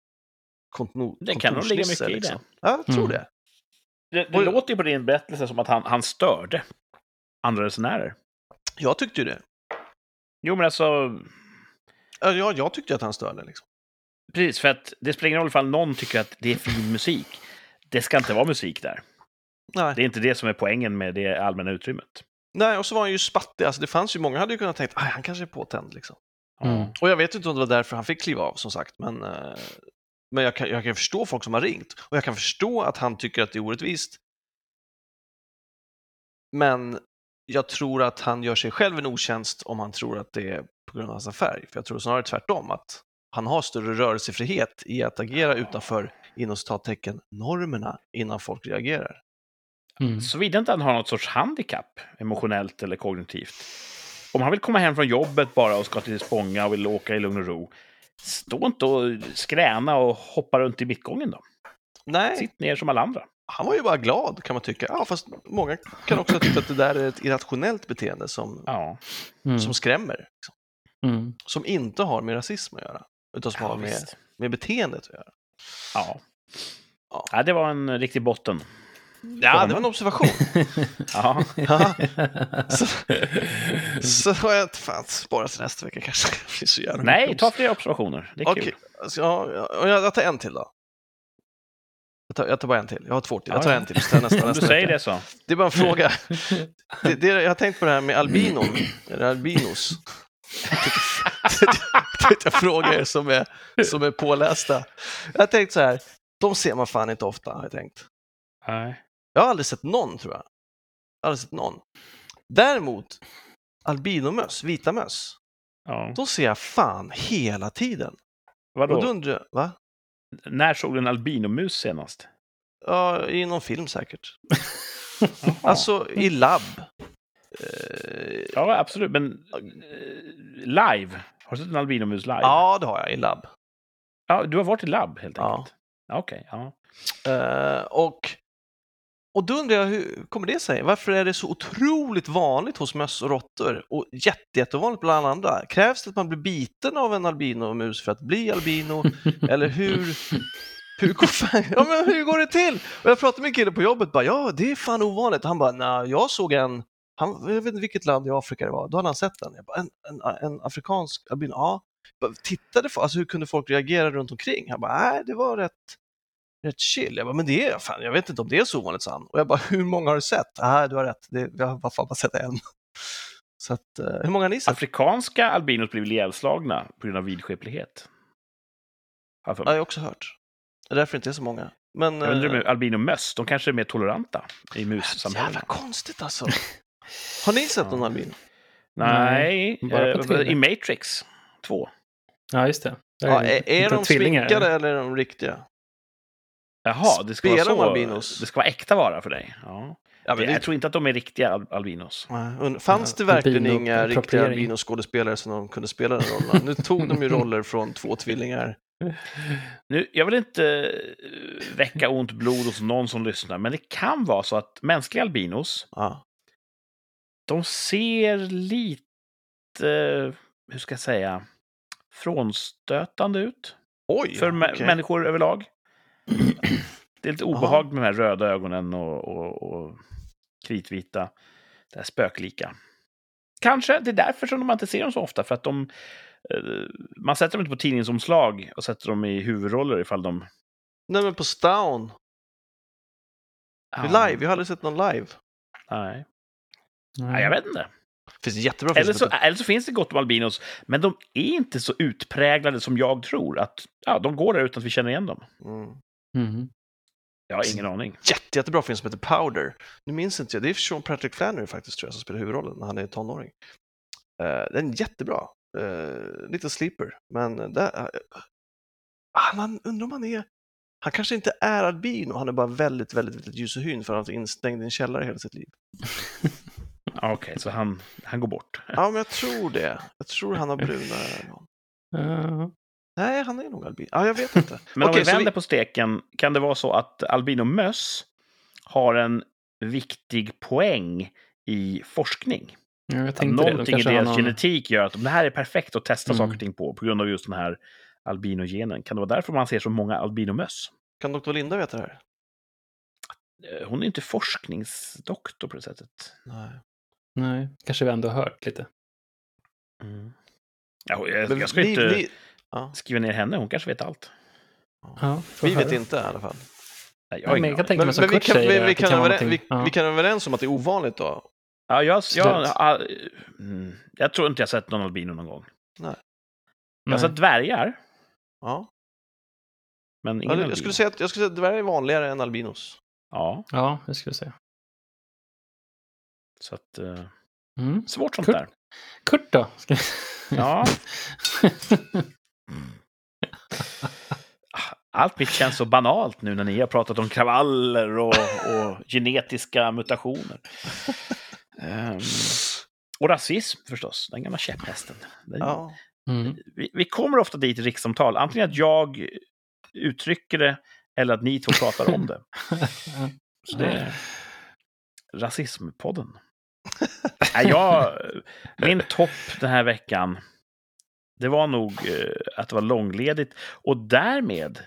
kontor, Det kan nog ligga mycket i det. Ja, jag tror Mm. det. Det, det Och- låter ju på din berättelse som att han, han störde andra resenärer. Jag tyckte ju det. Jo, men alltså, Ja, jag, jag tyckte att han störde. Liksom. precis, för att det spelar ingen roll ifall någon tycker att det är fin musik. Det ska inte vara musik där. Nej. Det är inte det som är poängen med det allmänna utrymmet. Nej, och så var han ju spattig. Alltså, det fanns ju många hade ju kunnat tänkt, "Aj, han kanske är påtänd. Liksom. Mm. Och jag vet inte om det var därför han fick kliva av, som sagt. Men, eh, men jag, kan, jag kan förstå folk som har ringt. Och jag kan förstå att han tycker att det är orättvist. Men jag tror att han gör sig själv en otjänst om han tror att det är på grund av hans färg. För jag tror snarare tvärtom, att han har större rörelsefrihet i att agera utanför, inom citattecken, normerna innan folk reagerar. Mm. Såvida inte han har något sorts handikapp, emotionellt eller kognitivt. Om han vill komma hem från jobbet bara och ska till Spånga och vill åka i lugn och ro, stå inte och skräna och hoppa runt i mittgången då. Nej, Sitt ner som alla andra. han var ju bara glad kan man tycka. Ja, fast många kan också tycka att det där är ett irrationellt beteende som, Ja, Mm. som skrämmer. Liksom. Mm. Som inte har med rasism att göra, utan som ja har med, med beteendet att göra. Ja. Ja. ja, det var en riktig botten. Ja, det var en observation. Ja. Ja. Så, så har jag fan sparat till nästa vecka kanske. Det så jävla Nej, ta fler observationer. Det är Okej, kul. alltså, ja, ja, jag, jag tar en till då. Jag tar, jag tar bara en till. Jag har två till. Jag Ja, tar en till. Jag nästa, Om du nästa säger vecka. det så. Det är bara en fråga. Det, det, jag har tänkt på det här med albinon, eller albinos. Jag tänkte jag fråga er som är, som är pålästa. Jag har tänkt så här, de ser man fan inte ofta, har jag tänkt. Nej. Jag har aldrig sett någon, tror jag. Jag har aldrig sett någon. Däremot, albinomöss, vita möss, Ja. de ser jag fan hela tiden. Vadå? Och då undrar va? När såg du en albinomus senast? Ja, i någon film säkert. Alltså i labb. Eh, Ja, absolut. Men eh, live? Har du sett en albinomus live? ja, det har jag i labb. Ja, du har varit i labb helt enkelt? Ja. Okej, ja. Eh, och, och då undrar jag, hur kommer det sig? Varför är det så otroligt vanligt hos möss och råttor och jätte, jättevanligt bland andra? Krävs det att man blir biten av en albinomus för att bli albino? Eller hur, hur, går, fan, ja, men hur går det till? Och jag pratade med en kille på jobbet, bara, ja det är fan ovanligt. Han bara, nej, jag såg en, han, jag vet inte vilket land i Afrika det var, då hade han sett den. Jag bara, en, en, en afrikansk albino, ja. Bara, Tittade, för, alltså hur kunde folk reagera runt omkring? Han bara, nej det var rätt rätt chill. Jag bara, men det är fan, jag vet inte om det är så ovanligt, sa han. Och jag bara, hur många har du sett? Nej, du har rätt, det, jag har bara, fan bara sett en. Så att, eh, hur många har ni sett? Afrikanska albinos blir väl ihjälslagna på grund av vidskeplighet? Ja, jag har också hört. Det är därför det inte är så många. Men, Jag undrar eh, med albinomöss, de kanske är mer toleranta i jävla mussamhällena. konstigt alltså. Har ni sett någon Ja. albino? Nej, bara på eh, i Matrix 2. Ja, just det. Där Ja, är, är de tvillingar. sminkade eller är de riktiga? Jaha, det ska vara Spelar de så. albinos? Det ska vara äkta vara för dig. Ja. Ja, men jag det, tror inte att de är riktiga al- albinos. Nej, Fanns det verkligen albino- inga riktiga albinoskådespelare som de kunde spela den rollen? Nu tog de ju roller från två tvillingar. Nu, jag vill inte eh, väcka ont blod hos någon som lyssnar, men det kan vara så att mänskliga albinos, Ja. De ser lite, hur ska jag säga, frånstötande ut Oj! för okej. människor överlag. Det är lite obehagligt med de här röda ögonen och, och, och kritvita, det här spöklika. Kanske det är därför som man inte ser dem så ofta, för att de eh, man sätter dem inte på tidningsomslag och sätter dem i huvudroller ifall de... Nej, men på Stown. Live, jag har aldrig sett någon live. Nej. Nej. Nej, jag vet inte. Det finns en jättebra Eller så, eller så finns det gott om albinos, men de är inte så utpräglade som jag tror. Att ja, De går där utan att vi känner igen dem. Mm. Mhm. Jag har ingen aning. Jätte, jättebra film som heter Powder. Nu minns inte jag, det är Sean Patrick Flannery faktiskt tror jag som spelar huvudrollen när han är tonåring. Uh, den är jättebra. Uh, lite sleeper, men där, uh, han undrar om han är han kanske inte är albino, han är bara väldigt, väldigt, väldigt ljus och hyn för han har varit instängd i en källare hela sitt liv. Ja, Okej, så han, han går bort. Ja, men jag tror det. Jag tror han har bruna ögon. Ja. Nej, han är nog albino. Ja, jag vet inte. Men om vi vänder på steken, kan det vara så att albinomöss har en viktig poäng i forskning? Ja, jag Att tänkte det. De någonting i deras någon... genetik gör att det här är perfekt att testa Mm. saker och ting på, på grund av just den här albinogenen. Kan det vara därför man ser så många albinomöss? Kan doktor Linda veta det här? Eh, Hon är inte forskningsdoktor på det sättet. Nej. Nej, kanske vi ändå har hört lite. Ja, jag, Men jag ska ni- inte ja, skriva ner henne, hon kanske vet allt. Ja, vi vet inte i alla fall. Nej, jag men jag kan tänka Men, mig som men vi, kan, säger, vi, vi, kan kan vara över, vi, någonting- ja. vi kan överens om att det är ovanligt då. Ja, jag, jag, Absolut. ja, mm, jag tror inte jag sett någon albino någon gång. Jag har Nej. sett dvärgar, Ja. men ingen Ja, jag skulle säga att, jag skulle säga att dvärgar är vanligare än albinos. Ja, Ja, det skulle jag säga. Så att... eh, Mm. svårt sånt Kurt? där. Kurt då? Ska... Ja. Allt mitt känns så banalt nu när ni har pratat om kravaller och, och genetiska mutationer. Ehm, och rasism förstås, den gamla käpphästen. Den, Ja. Mm. vi, vi kommer ofta dit i rikssamtal, antingen att jag uttrycker det eller att ni två pratar om det. Så det är rasismpodden. Jag, min topp den här veckan, det var nog eh, att det var långledigt. Och därmed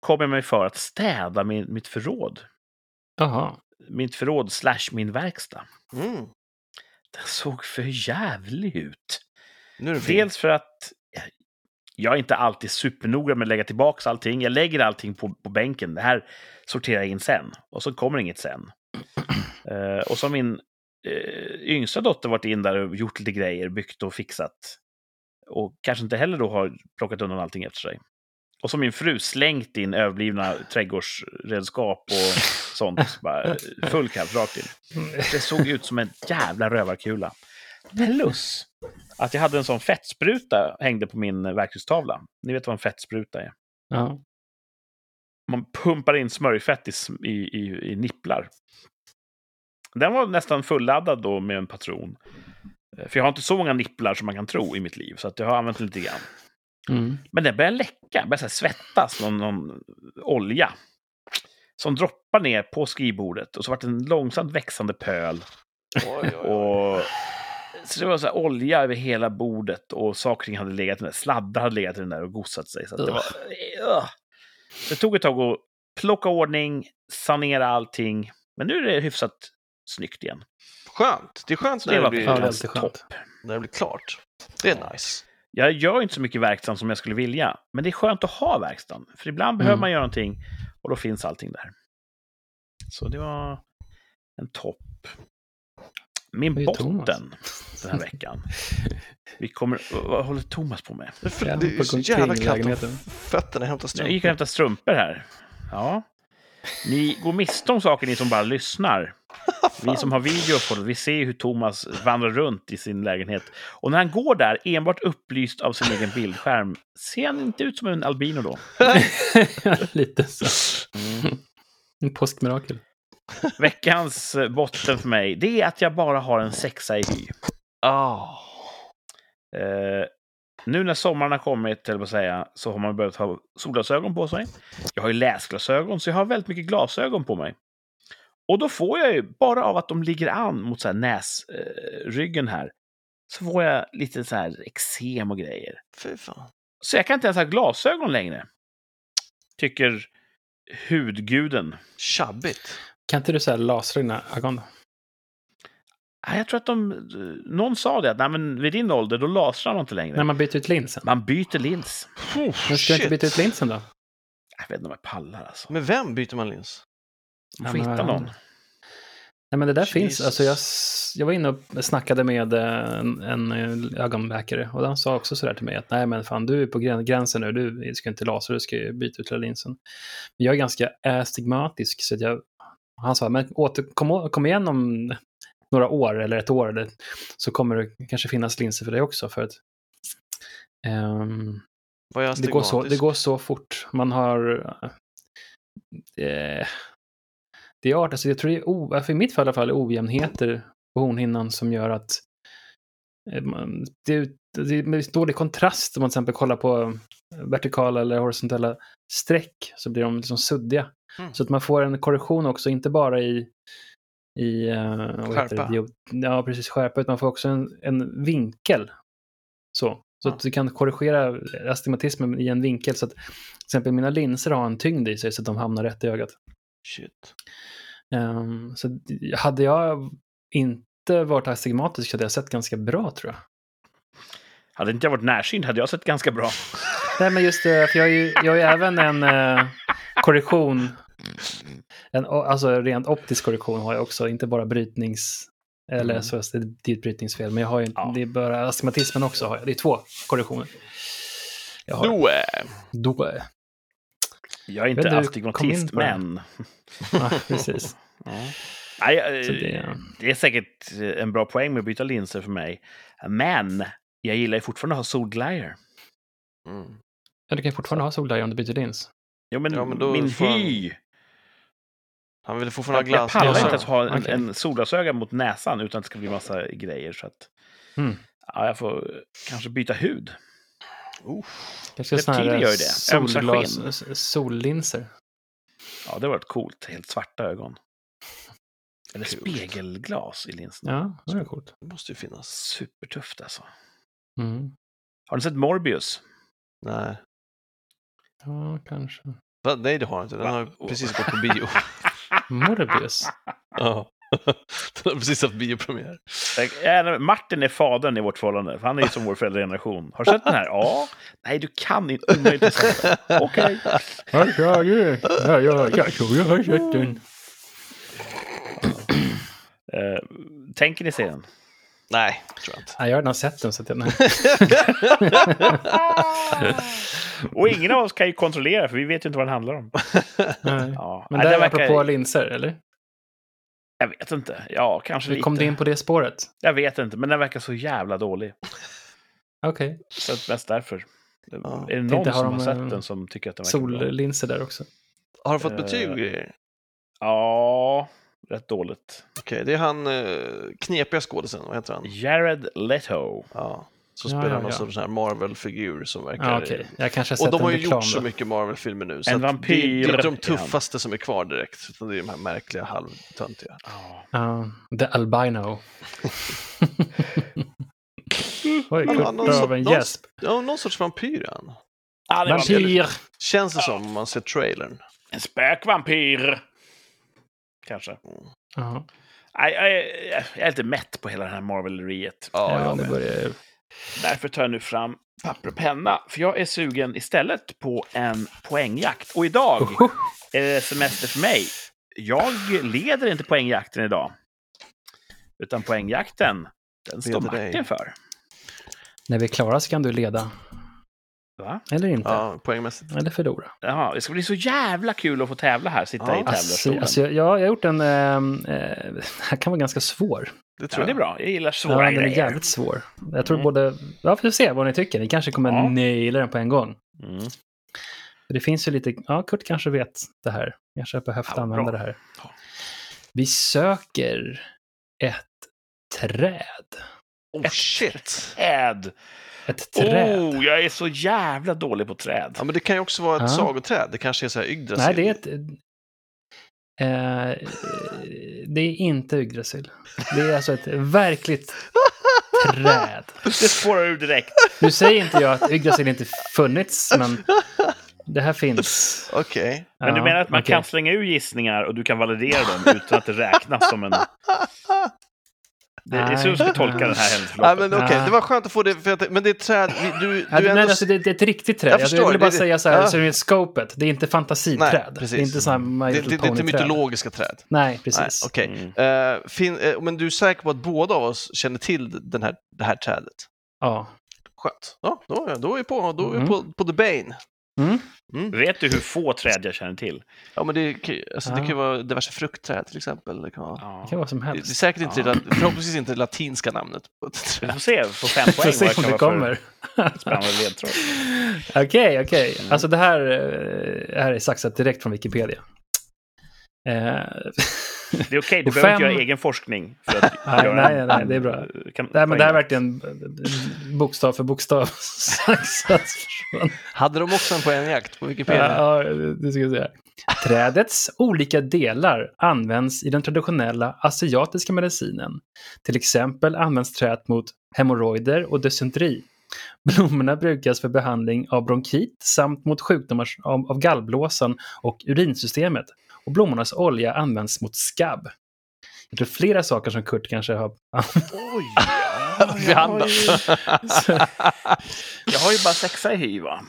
kom jag mig för att städa min, mitt förråd. Jaha. Mitt förråd slash min verkstad. Mm. Den såg för jävlig ut. Nu är det fin. Dels för att jag är inte alltid supernoga med att lägga tillbaka allting. Jag lägger allting på, på bänken. Det här sorterar jag in sen. Och så kommer inget sen. Eh, och så min eh, yngsta dotter varit in där och gjort lite grejer, byggt och fixat. Och kanske inte heller då har plockat undan allting efter sig. Och har min fru slängt in överblivna trädgårdsredskap och sånt. Bara, eh, full kraft rakt in. Det såg ut som en jävla rövarkula. Plus att jag hade en sån fettspruta hängde på min verktygstavla. Ni vet vad en fettspruta är? Ja. man pumpar in smörjfett i, sm- i, i, i nipplar. Den var nästan fulladdad då med en patron. Eh, För jag har inte så många nipplar som man kan tro i mitt liv, så att jag har använt lite grann. Mm. Men den börjar läcka, börjar så här svettas, någon, någon olja. Som droppar ner på skrivbordet och så vart det en långsamt växande pöl. Oj, oj, oj. Och så det var så här olja över hela bordet och saker hade legat i den där. Sladdar hade legat i den där och gossat sig. Så att det var... Ugh. Det tog ett tag att plocka ordning, sanera allting. Men nu är det hyfsat snyggt igen. Skönt. Det är skönt när det det, var blir, Ja, det topp. när det blir klart. Det är nice. Jag gör inte så mycket verkstaden som jag skulle vilja. Men det är skönt att ha verkstaden. För ibland behöver Mm. man göra någonting och då finns allting där. Så det var en topp. Min botten Thomas. den här veckan. Vi kommer... Vad håller Thomas på med? Det är, Jag det så jävla kallt om fötterna. Hämta Jag gick och strumpor. hämtade strumpor här. Ja. Ni går miste om saker, ni som bara lyssnar. Vi som har video på det, vi ser hur Thomas vandrar runt i sin lägenhet. Och när han går där, enbart upplyst av sin egen bildskärm, ser han inte ut som en albino då? Lite så. En påskmirakel. Veckans eh, botten för mig, det är att jag bara har en sexa i hy. Ah. Eh, nu när sommaren har kommit, eller att säga, så har man börjat ha solglasögon på sig. Jag har ju läsglasögon, så jag har väldigt mycket glasögon på mig. Och då får jag ju, bara av att de ligger an mot så här näsryggen eh, här, så får jag lite så här eksem och grejer. Fy fan. Så jag kan inte ens ha glasögon längre. Tycker hudguden. Tjabbigt. Kan inte du säga lasra dina ögon då? Nej, Jag tror att de... Någon sa det, att nej, men vid din ålder, då lasrar man inte längre. När man byter ut linsen? Man byter lins. Men ska du inte byta ut linsen då? Jag vet inte om jag pallar alltså. Med vem byter man lins? Man får Ja, hitta någon. Nej, men det där Jesus. finns. Alltså jag, jag var inne och snackade med eh, en, en ögonläkare och han sa också sådär till mig att nej men fan du är på grän- gränsen nu, du ska inte lasra, du ska byta ut hela linsen. Men jag är ganska astigmatisk så att jag, han sa men åter, kom, kom igen om några år eller ett år eller, så kommer det kanske finnas linser för dig också för att är det, går så, det går så fort. Man har... Eh, det är art, alltså jag tror det är, o, för i mitt fall i alla fall, ojämnheter på hornhinnan som gör att eh, man, det, det är dålig kontrast om man till exempel kollar på vertikala eller horisontella streck så blir de liksom suddiga. Mm. Så att man får en korrektion också, inte bara i, i uh, Skärpa. det? Ja, precis, skärpa, utan man får också en, en vinkel. Så, så Ja. att du kan korrigera astigmatismen i en vinkel så att till exempel mina linser har en tyngd i sig så att de hamnar rätt i ögat. Shit. Ehm, så hade jag inte varit astigmatisk hade jag sett ganska bra tror jag. Hade inte jag varit närsynt hade jag sett ganska bra. Nej, men just det, för jag har ju, jag har ju även en eh, korrektion. En, alltså rent optisk korrektion har jag också, inte bara brytnings... Eller Mm. så det, är ett brytningsfel, men jag har ju, Ja. det är bara astigmatismen också. Har jag. Det är två korrektioner. Jag har. Då, Då, Jag är inte du, astigmatist, men... ja, precis. Ja. Nej, eh, Så det... det- är säkert en bra poäng med att byta linser för mig. Men jag gillar ju fortfarande att ha solglajjor. mm. Ja, du kan ju fortfarande ha solglajjor om du byter lins. Jo, men, Ja, men då min får hy... Han ville fortfarande Jag, ha jag glas. pallar inte glasögon. ens ha en, Okej. en solglasöga mot näsan utan att det ska bli massa grejer. Så att, Mm. ja, jag får kanske byta hud. Kanske såna här solglas, sollinser. Ja, det var ett coolt. Helt svarta ögon. Eller Kul. spegelglas i linserna. Ja, det är coolt. det måste ju finnas. Supertufft alltså. Mm. Har ni sett Morbius? Nej. Ja, kanske. Va? Nej, det har han inte. Den Va? har precis gått på bio. Morbius. ja. Den har precis haft biopremiär. Äh, Martin är fadern i vårt förhållande, för han är ju som vår föräldrageneration. Har du sett den här? Ja. Nej, du kan inte. Omöjligt. Okej. Ja, ja, ja, ja, ja, jag tror jag har sett den. Eh, tänker ni se den? Nej, tror jag inte. Ja, jag har redan sett den, så att jag... Nej. Och ingen av oss kan ju kontrollera, för vi vet ju inte vad den handlar om. Nej. Ja. Men Nej, där det är verkar- apropå linser, eller? Jag vet inte. Ja, kanske Hur lite. kom du in på det spåret? Jag vet inte, men den verkar så jävla dålig. Okej, Så att mest därför. Ja. Är det någon som har sett eh, den som tycker att den verkar bra? sollinser där också. Har han fått Eh, betyg och grejer? Ja, rätt dåligt. Okej, det är han eh, knepiga skådisen, vad heter han? Jared Leto. Ja, så Ja, spelar ja, någon ja. sorts sån här Marvel-figur som verkar... Ja, okej. Jag kanske har Och sett de har ju gjort så mycket Marvel-filmer nu. Så En vampyr Det, är inte de tuffaste som är kvar direkt, utan det är de här märkliga halvtöntiga. Ja. Ja, The Albino. Oj, någon av en gäsp. Ja, någon sorts vampyr är han. Vampyr. Känns det som om man ser trailern. En spökvampyr. Kanske. Ja, Nej, jag, är, jag är lite mätt på hela det här Marvel-riet. Ja, ja, jag det börjar... Därför tar jag nu fram papper och penna. För jag är sugen istället på en poängjakt. Och idag är det semester för mig. Jag leder inte poängjakten idag. Utan poängjakten, den står dig. Martin för. När vi är klara så kan du leda. Va? Eller inte. Ja, poängmässigt. Eller förlora. Jaha, det ska bli så jävla kul att få tävla här, sitta Ja. i Alltså, tävlarstolen. alltså, jag, jag har gjort en... ehm, eh, det här kan vara ganska svår. Det ja, tror det är jag. bra. Jag gillar Ja, svåra den är grejer. jävligt svår. Jag tror Mm. både... Ja, vi får se vad ni tycker. Ni kanske kommer Ja. naila den på en gång. Mm. Det finns ju lite... Ja, Kurt kanske vet det här. Kanske behövt Ja, använda bra. det här. Ja. Vi söker ett träd. Oh shit! Träd. Ett träd. Oh, jag är så jävla dålig på träd. Ja, men det kan ju också vara ett Ja. sagoträd. Det kanske är så här Yggdrasil. Nej, det är ett... Eh, det är inte Yggdrasil. Det är alltså ett verkligt träd. Det spårar ur direkt. Nu säger inte jag att Yggdrasil inte funnits, men det här finns. Okej. Men du Ja, menar att man okej. kan slänga ur gissningar och du kan validera dem utan att det räknas som en... Det är så du ska tolka den här Nej, händelseförloppet. men okej, Ja. det var skönt att få det. För att, men det är ett träd. vi- Du, Ja, du är nej, ändå... alltså, det, det är ett riktigt träd. Jag Jag, förstår, jag ville bara det säga så här, ja. så det är scopet. Det är inte fantasiträd. Nej, precis. det är inte så här My det, det, det är inte mytologiska träd. Nej, Nej, precis. okej. Mm. Eh, fin, eh, men du är säker på att båda av oss känner till den här, det här trädet? Ja. Skönt. Ja, då, är- då är vi på, då är vi Mm. på, på the bane. Mm. Mm. Vet du hur få träd jag känner till? Ja, men det, alltså, det Ja. kan ju vara diverse fruktträd till exempel. Det, kan vara, Det kan Ja. vara som det, det är helst. säkert inte, Ja. det, förhoppningsvis inte det latinska namnet på ett Vi får se på fem poäng får se vad om det det kan kommer. Okej, okej. Mm. Alltså det här, eh, här är saxat direkt från Wikipedia. Eh, Det är okej, du Och behöver fem- inte göra egen forskning. För att Nej, göra nej, en- nej, det är bra. Kan, nej, men det här är verkligen bokstav för bokstav Hade de också en poängjakt på Wikipedia? Ja, det ska jag säga. Trädets olika delar används i den traditionella asiatiska medicinen. Till exempel används trädet mot hemorrojder och dysenteri. Blommorna brukas för behandling av bronkit samt mot sjukdomar av gallblåsan och urinsystemet. Och blommornas olja används mot skabb. Jag tror flera saker som Kurt kanske har Oj! ja, jag, har Behandlat. ju, jag har ju bara sexa i hy, va?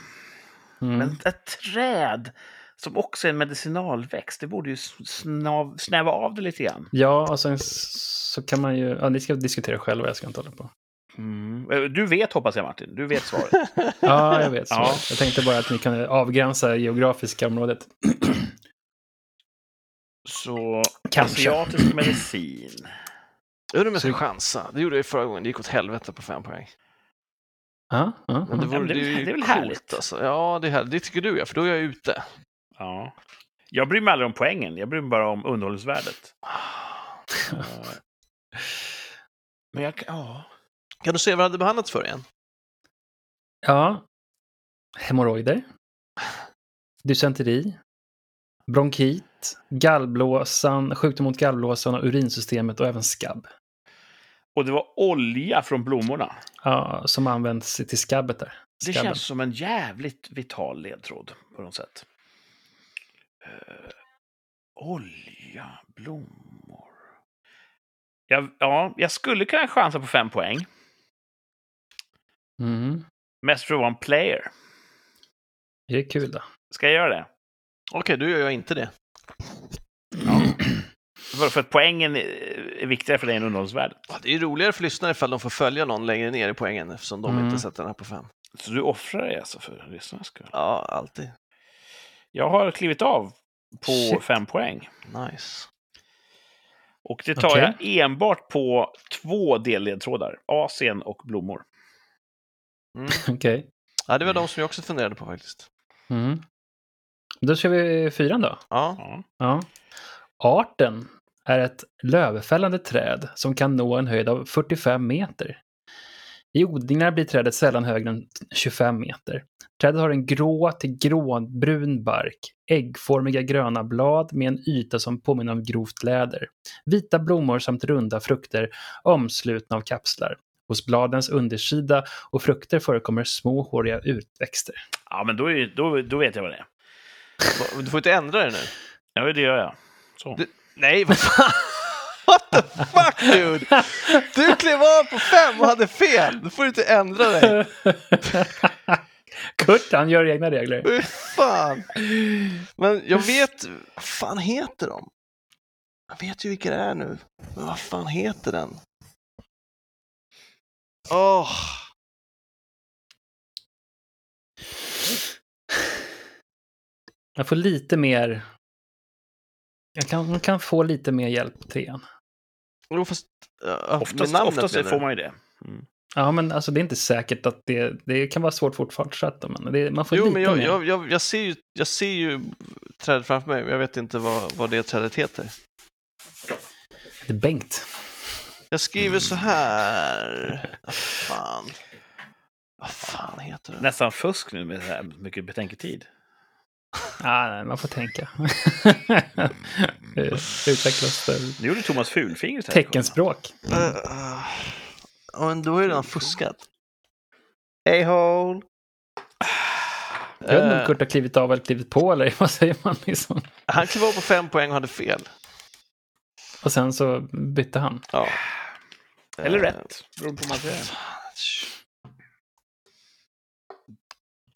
Mm. Men ett träd som också är en medicinalväxt, det borde ju snav, snäva av det lite grann. Ja, och sen så kan man ju... Ja, ni ska diskutera själva, jag ska inte hålla på. Mm. Du vet, hoppas jag, Martin. Du vet svaret. Ja, jag vet. Så. Ja. Jag tänkte bara att ni kan avgränsa geografiska området. Så Kanske. asiatisk medicin. Jag undrar om jag ska chansa. Det gjorde jag ju förra gången. Det gick åt helvete på fem poäng. Ja, ja, Men det, ja. vore, men det är det, väl- är ju det är väl coolt, härligt. Alltså. Ja, det, är härligt. det tycker du ja, för då är jag ute. Ja. Jag bryr mig aldrig om poängen, jag bryr mig bara om underhållningsvärdet. Men jag kan... Ja. Kan du se vad det hade behandlats för igen? ja. Hemorrojder. Dysenteri. Bronkit. Gallblåsan. Sjukdom mot gallblåsan och urinsystemet och även skabb. Och det var olja från blommorna. Ja, som används till skabbet där. Det Skabben. känns som en jävligt vital ledtråd på något sätt. Eh, olja, blommor. Jag, ja, jag skulle kunna chansa på fem poäng. Mm. Mest för att vara en player. Det är kul då. Ska jag göra det? Okej, då gör jag inte det. För, för att poängen är viktigare för dig än underhållningsvärdet. Ja, Det är ju roligare för lyssnare ifall de får följa någon längre ner i poängen eftersom de Mm. inte sätter den här på fem. Så du offrar dig alltså för lyssnarnas skull? Ja, alltid. Jag har klivit av på Shit. fem poäng. Nice. Och det tar Okej. jag enbart på två delledtrådar. Asien och blommor. Mm. Okej. Ja, det var de som jag också funderade på faktiskt. Mm. Då kör vi fyran då. Ja. Ja. Arten är ett lövfällande träd som kan nå en höjd av 45 meter. I odlingar blir trädet sällan högre än 25 meter. Trädet har en grå till gråbrun bark, äggformiga gröna blad med en yta som påminner om grovt läder, vita blommor samt runda frukter omslutna av kapslar. Hos bladens undersida och frukter förekommer små håriga utväxter. ja, men då, är, då, då vet jag vad det är. Du får inte ändra det nu. Ja, det gör jag. Så. Du- Nej, vad fan! What the fuck dude! Du klev av på fem och hade fel! Då får du inte ändra dig. Kurt, han gör egna regler. Fy fan! Men jag vet, vad fan heter de? Jag vet ju vilka det är nu. Men vad fan heter den? Åh! Jag får lite mer... Jag kan, man kan få lite mer hjälp, trean. Jo, fast... Uh, Oftast, namnet oftast får man ju det. Mm. Ja, men alltså det är inte säkert att det... Det kan vara svårt fortfarande, men det, man får Jo, lite men jag, mer. jag, jag, jag, ser ju, jag ser ju trädet framför mig, jag vet inte vad, vad det trädet heter. Det är Bengt. Jag skriver så här. Vad fan. Vad fan heter det? Nästan fusk nu med så här mycket betänketid. Ah, nej, man får tänka. Utvecklas det. Nu gjorde Thomas fulfingret. Teckenspråk. Uh, uh, ja, men då har ju redan fuskat. A-hole. Jag vet inte om Kurt har klivit av eller klivit på, eller vad säger man liksom? han klev av på fem poäng och hade fel. Och sen så bytte han. Ja. Eller Eh, rätt. Beror på hur man.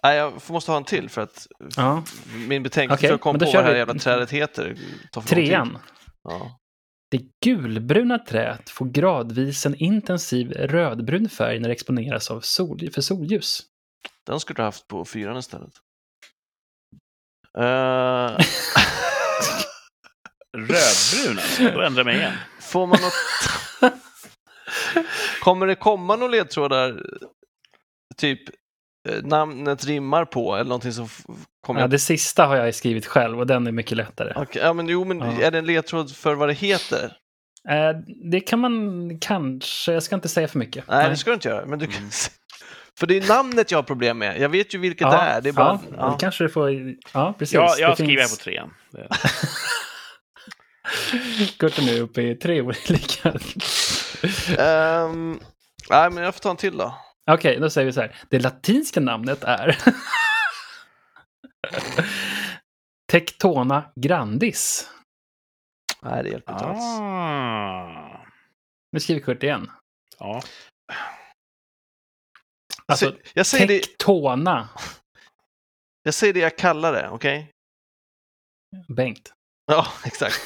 Nej, jag får- måste ha en till för att Ja. min betänketid komma men då på vad det här vi. jävla trädet heter. Trean. Ja. Det gulbruna träet får gradvis en intensiv rödbrun färg när det exponeras av sol, för solljus. Den skulle du haft på fyran istället. Uh, Rödbrun alltså. Då ändrar jag mig igen. får man något... Kommer det komma några ledtrådar? Typ namnet rimmar på eller någonting som kommer... Ja, det sista har jag skrivit själv och den är mycket lättare. Okej, ja, men jo, men Ja. är det en ledtråd för vad det heter? Eh, det kan man kanske, jag ska inte säga för mycket. Nej, det ska du inte göra. Men du kan... Mm. För det är namnet jag har problem med. Jag vet ju vilket ja, det är. Det är bara... ja, Ja. kanske du får, ja precis. Ja, jag Det skriver finns- på trean. Det- Kurt är nu uppe i tre olika. Ehm, nej, men jag får ta en till då. Okej, då säger vi så här. Det latinska namnet är Tectona grandis. Nej, det hjälper inte alls. Ah. Nu skriver Kurt igen. Ja. Alltså, Så- jag, säger det, Tectona. jag säger det jag kallar det, okej? Bengt. Ja, exakt.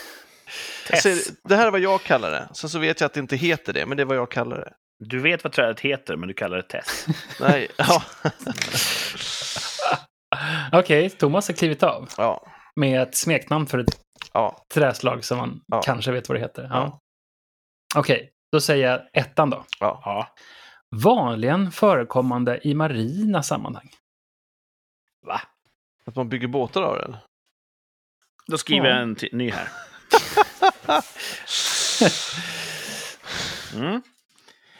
Tess. det här är vad jag kallar det. Sen så vet jag att det inte heter det, men det är vad jag kallar det. Du vet vad trädet heter, men du kallar det Tess. Nej, ja. Okej, Thomas har klivit av ja, med ett smeknamn för ett ja. träslag som man Ja. kanske vet vad det heter. Ja. Ja. Okej, då säger jag ettan då. ja. Ja. Vanligen förekommande i marina sammanhang. Va? Att man bygger båtar av eller? Då skriver Ja. jag en ny här. Mm.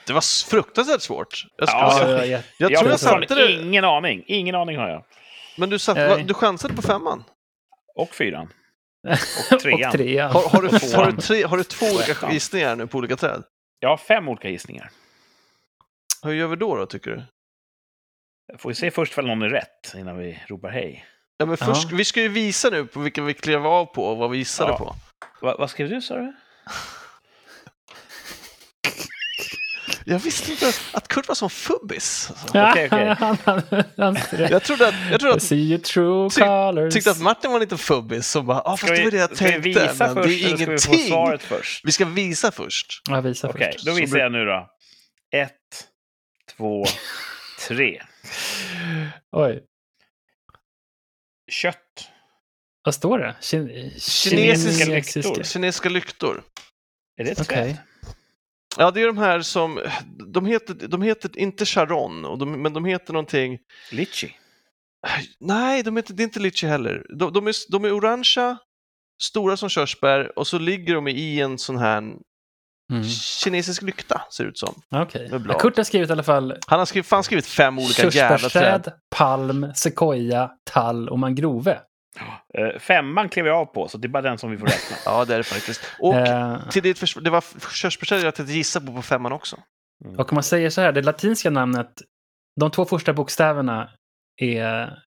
Det var fruktansvärt svårt. Jag, Ja, jag, jag, jag, jag, tror Jag satte det, ingen aning. Ingen aning har jag. men du, satt, Nej. du chansade på femman. Och fyran. och trean. trean. Har, har, du, Och har, du tre, har du två olika gissningar nu på olika träd? Jag har fem olika gissningar. Hur gör vi då, då tycker du? Får vi se först om någon är rätt innan vi ropar hej. Ja, men först, Vi ska ju visa nu på vilka vi klev av på och vad vi gissade Ja. på. Va, vad skrev du, sa du? Jag visste inte att Kurt var som fubbis. Alltså. Okej, okej. Han- han- han- Jag trodde att, jag trodde att see your true Ty- colors. tyckte att Martin var en liten fubbis som bara, ah, fast det var det jag ska vi tänkte, visa men först det är eller ska vi få ingenting. svaret först? Vi ska visa först. Ja, visa Okej, först. då visar jag nu då. Ett, två, tre. Oj, Kött. vad står det? Kin- Kinesiska lyktor. Kinesiska lyktor. Är det ett Okej. träd? Ja, det är de här som, de heter, de heter inte charon, och de, men de heter någonting, Litchi. Nej, de är inte, det är inte litchi heller. De, de, är, de är orangea, stora som körsbär och så ligger de i en sån här Mm. kinesisk lykta, ser det ut som. Okej. Ja, Kurt har skrivit i alla fall Han har skrivit, fan skrivit fem olika jävla träd. palm, sequoia, tall och mangrove. Eh, femman klev jag av på, så det är bara den som vi får räkna. Ja, det är det faktiskt. Och Eh, till ditt det var körsbärsträd jag tänkte gissa på på femman också. och om man säger så här, det latinska namnet, de två första bokstäverna är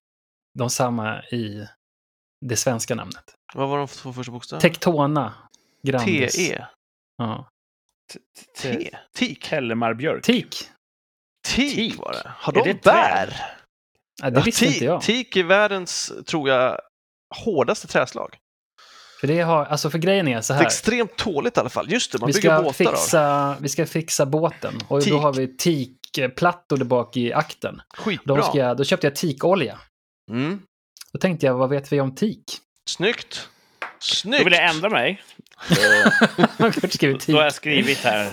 de samma i det svenska namnet. Vad var de två första bokstäverna? Tektona grandis. T-E. Ja. T. Tik. Kellemar björk. Tik. Tik var det. Har Är de bär? Ja, det Ja, visste inte jag. Teak är världens, tror jag, hårdaste träslag. För, det har, alltså för grejen är så Det är här. extremt tåligt i alla fall. Just det, man Vi bygger ska, båtar av. fixa, vi ska fixa båten. Och Teak. då har vi teakplattor där bak i akten. Skitbra. Då, ska jag, då köpte jag teakolja. Mm. Då tänkte jag, vad vet vi om teak? Snyggt. Då Snyggt. vill jag ändra mig. Eh, Kurt skriver Då har jag skrivit här.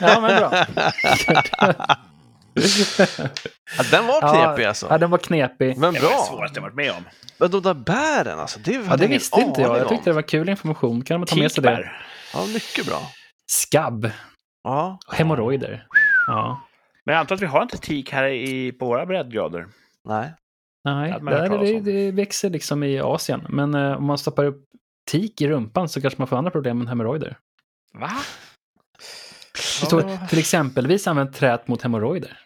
Ja, men bra. Ja, den var knepig alltså. Ja, den var knepig. Men Det var det bra. svåraste jag varit med om. Men de där bären alltså, det hade Ja, det visste inte jag. Jag tyckte det var kul information. Kan man ta med sig det? Ja, mycket bra. Skabb. Ja. Hemorrojder. Ja. Men jag antar att vi har inte tik här i, på våra breddgrader. Nej. Nej, där det, det växer liksom i Asien. Men eh, om man stoppar upp tik i rumpan så kanske man får andra problem än hemorrojder. Va? Det står till exempelvis använt trät mot hemorrojder.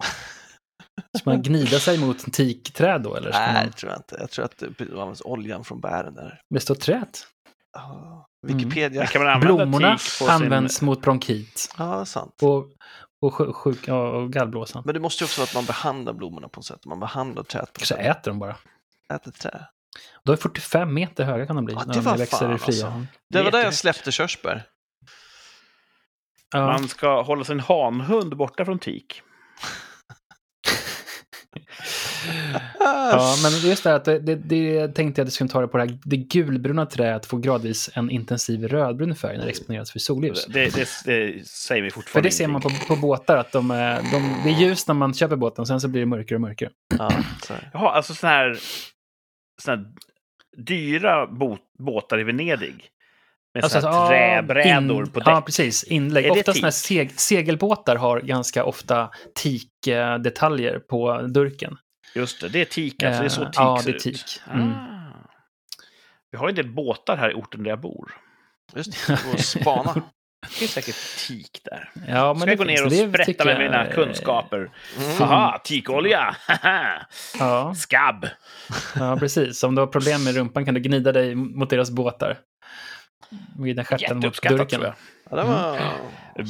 Ska man gnida sig mot tikträd då? Eller Nej, man... det tror jag inte. Jag tror att det används oljan från bären där. Det står trät. Ja, Mm. Wikipedia. Men kan man använda Blommorna används sin... mot bronkit Ja, sant. och, och, sjuk, och gallblåsan. Men det måste ju också vara att man behandlar blommorna på något sätt. Man behandlar träet på något Kanske sätt. äter de bara. Äter trä. De är 45 meter höga kan de bli Ja, det när var de växer fan, i fria. alltså. Det var där jag släppte körsbär. Man ska hålla sin hanhund borta från tik. Ja, men just det här att det, det, det tänkte jag att du skulle ta det på det här. Det gulbruna träet får gradvis en intensiv rödbrun färg när det exponeras för solljus. Det, det, det säger vi För fortfarande det ser man på, på båtar, att de, är- de, det är ljus när man köper båten, sen så blir det mörkare och mörkare. Ja, så. Jaha, alltså sådana här, såna här dyra bo, båtar i Venedig. Med Alltså, här ja, träbrädor in- på däck. Ja, precis. Inlägg. Ofta sådana här seg, segelbåtar har ganska ofta teak-detaljer på durken. Just det, det är tik alltså. Det är så Eh, tik ja, ser det är ut. teak. Mm. Ah. Vi har ju en del båtar här i orten där jag bor. Just det, och spana. Det finns säkert tik där. Ja, men Ska jag gå ner och sprätta med jag, mina kunskaper? Mm. Haha, tikolja! Haha. Ja, Skabb! ja, precis. Om du har problem med rumpan kan du gnida dig mot deras båtar. Gnida stjärten mot durken. Ja, det var...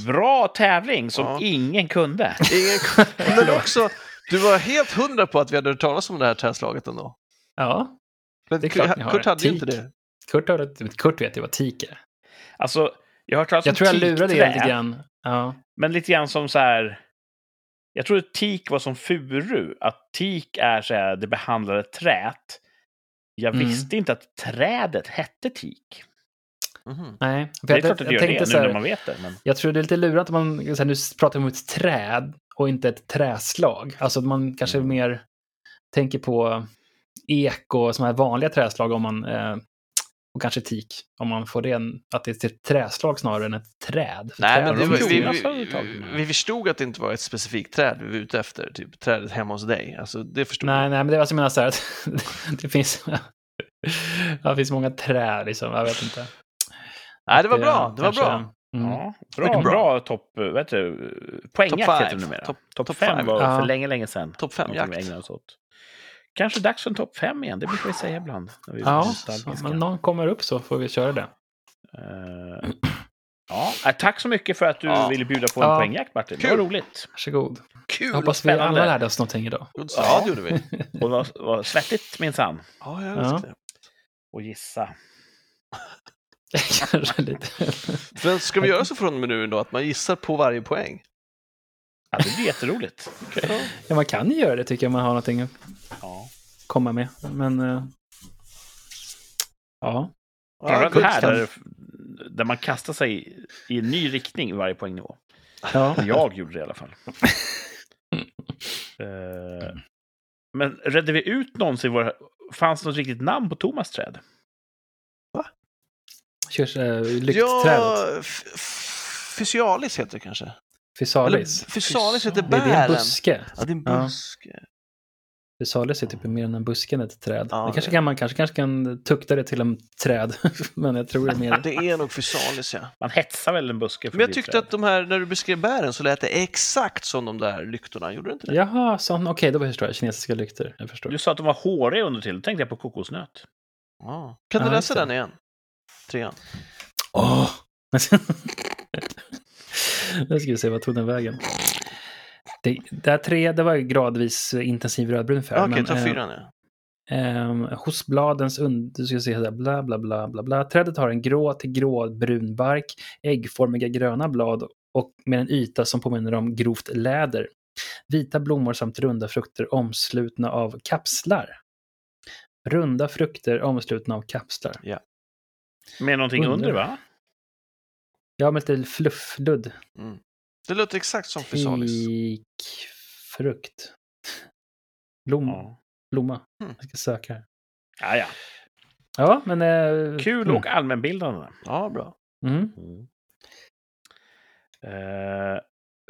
Bra tävling som Ja. ingen kunde. Ingen... Men också, du var helt hundra på att vi hade hört talas om det här träslaget ändå. Ja, Men Det är klart ni har. Kurt hade ju Tik. inte det. Kurt, har, Kurt vet ju vad teak är. Alltså, jag har hört talas Jag om tror jag lurade er lite grann. Ja. Men lite grann som så här... Jag tror att tik var som furu. Att tik är så här, det behandlade trät. Jag Mm. visste inte att trädet hette tik. Mhm. Nej, Det är jag, klart att det jag, gör det så nu när man vet det. Men... jag tror det är lite lurat om man, så här, nu pratar om ett träd och inte ett träslag. Alltså man kanske Mm. mer tänker på ek och sådana här vanliga träslag om man, eh, och kanske tik, om man får det, en- att det är ett träslag snarare än ett träd. För Nej, träd men det, vi, vi, vi förstod att det inte var ett specifikt träd vi var ute efter, typ trädet hemma hos dig. Alltså, det förstod Nej, nej, men det var som jag menar så här att det finns, det finns många träd liksom, jag vet inte. Nej, det var bra. Det var bra. Mm. Ja, bra, bra. bra. topp... Vet du, poängjakt Top heter det numera. Top- Topp top fem five. var Ja. för länge, länge sedan. Topp fem-jakt. Kanske dags för en topp fem igen, det brukar vi säga ibland. När vi är Ja, men någon kommer upp så får vi köra det. Eh, ja, äh, tack så mycket för att du Ja. ville bjuda på en Ja. poängjakt, Martin. Det Kul. var roligt. Varsågod. Kul Jag hoppas vi alla lärde oss någonting idag. Ja, det gjorde vi. Och vad, vad svettigt minsann. Ja, jag Ja. vet det. Och gissa. Kanske lite. Men ska vi göra så från och med nu då, att man gissar på varje poäng? Ja, det blir jätteroligt. Ja, man kan ju göra det tycker jag, man har någonting att Ja. komma med. Men... eh, ja. Framförallt Kurt här, där, där man kastar sig i en ny riktning i varje poängnivå. ja. Jag gjorde det i alla fall. Eh, Men redde vi ut någonsin våra... Fanns det något riktigt namn på Thomas träd? Körs, äh, lyktträdet. Ja, Fysialis heter det kanske. Fysalis. Fysalis heter Det är en bären. buske. Ja, det är en Ja. buske. Fysalis är typ mer än en buske än ett träd. Ja, det kanske det- kan, man kanske, kanske kan tukta det till en träd. Men jag tror det är mer... Det är nog Fysalis, ja. Man hetsar väl en buske Men jag tyckte träd. att de här, när du beskrev bären så lät det exakt som de där lyktorna, gjorde det inte det? Jaha, okej, då förstår jag. Kinesiska lyktor. Jag förstår. Du sa att de var håriga under till. Då tänkte jag på kokosnöt. Ja. Kan du Ja, just läsa den igen? Trean. Åh! Nu ska vi se, vad tog den vägen? Det, här tre, det var ju gradvis intensiv rödbrun färg. Ja, Okej, men, ta eh, fyran ja. Ehm, hos bladens und... Du ska se här, bla bla bla bla bla. Trädet har en grå till gråbrun bark, äggformiga gröna blad och med en yta som påminner om grovt läder. Vita blommor samt runda frukter omslutna av kapslar. Runda frukter omslutna av kapslar. Med någonting Undrar. under, va? Ja, med lite fluffludd. Mm. Det låter exakt som Fysalis. Fikfrukt. Blom, Ja. Blomma. Mm. Jag ska söka här. Ja, ja. Ja, men... eh, Kul mm. och allmänbildande. Ja, bra. Mm. Uh,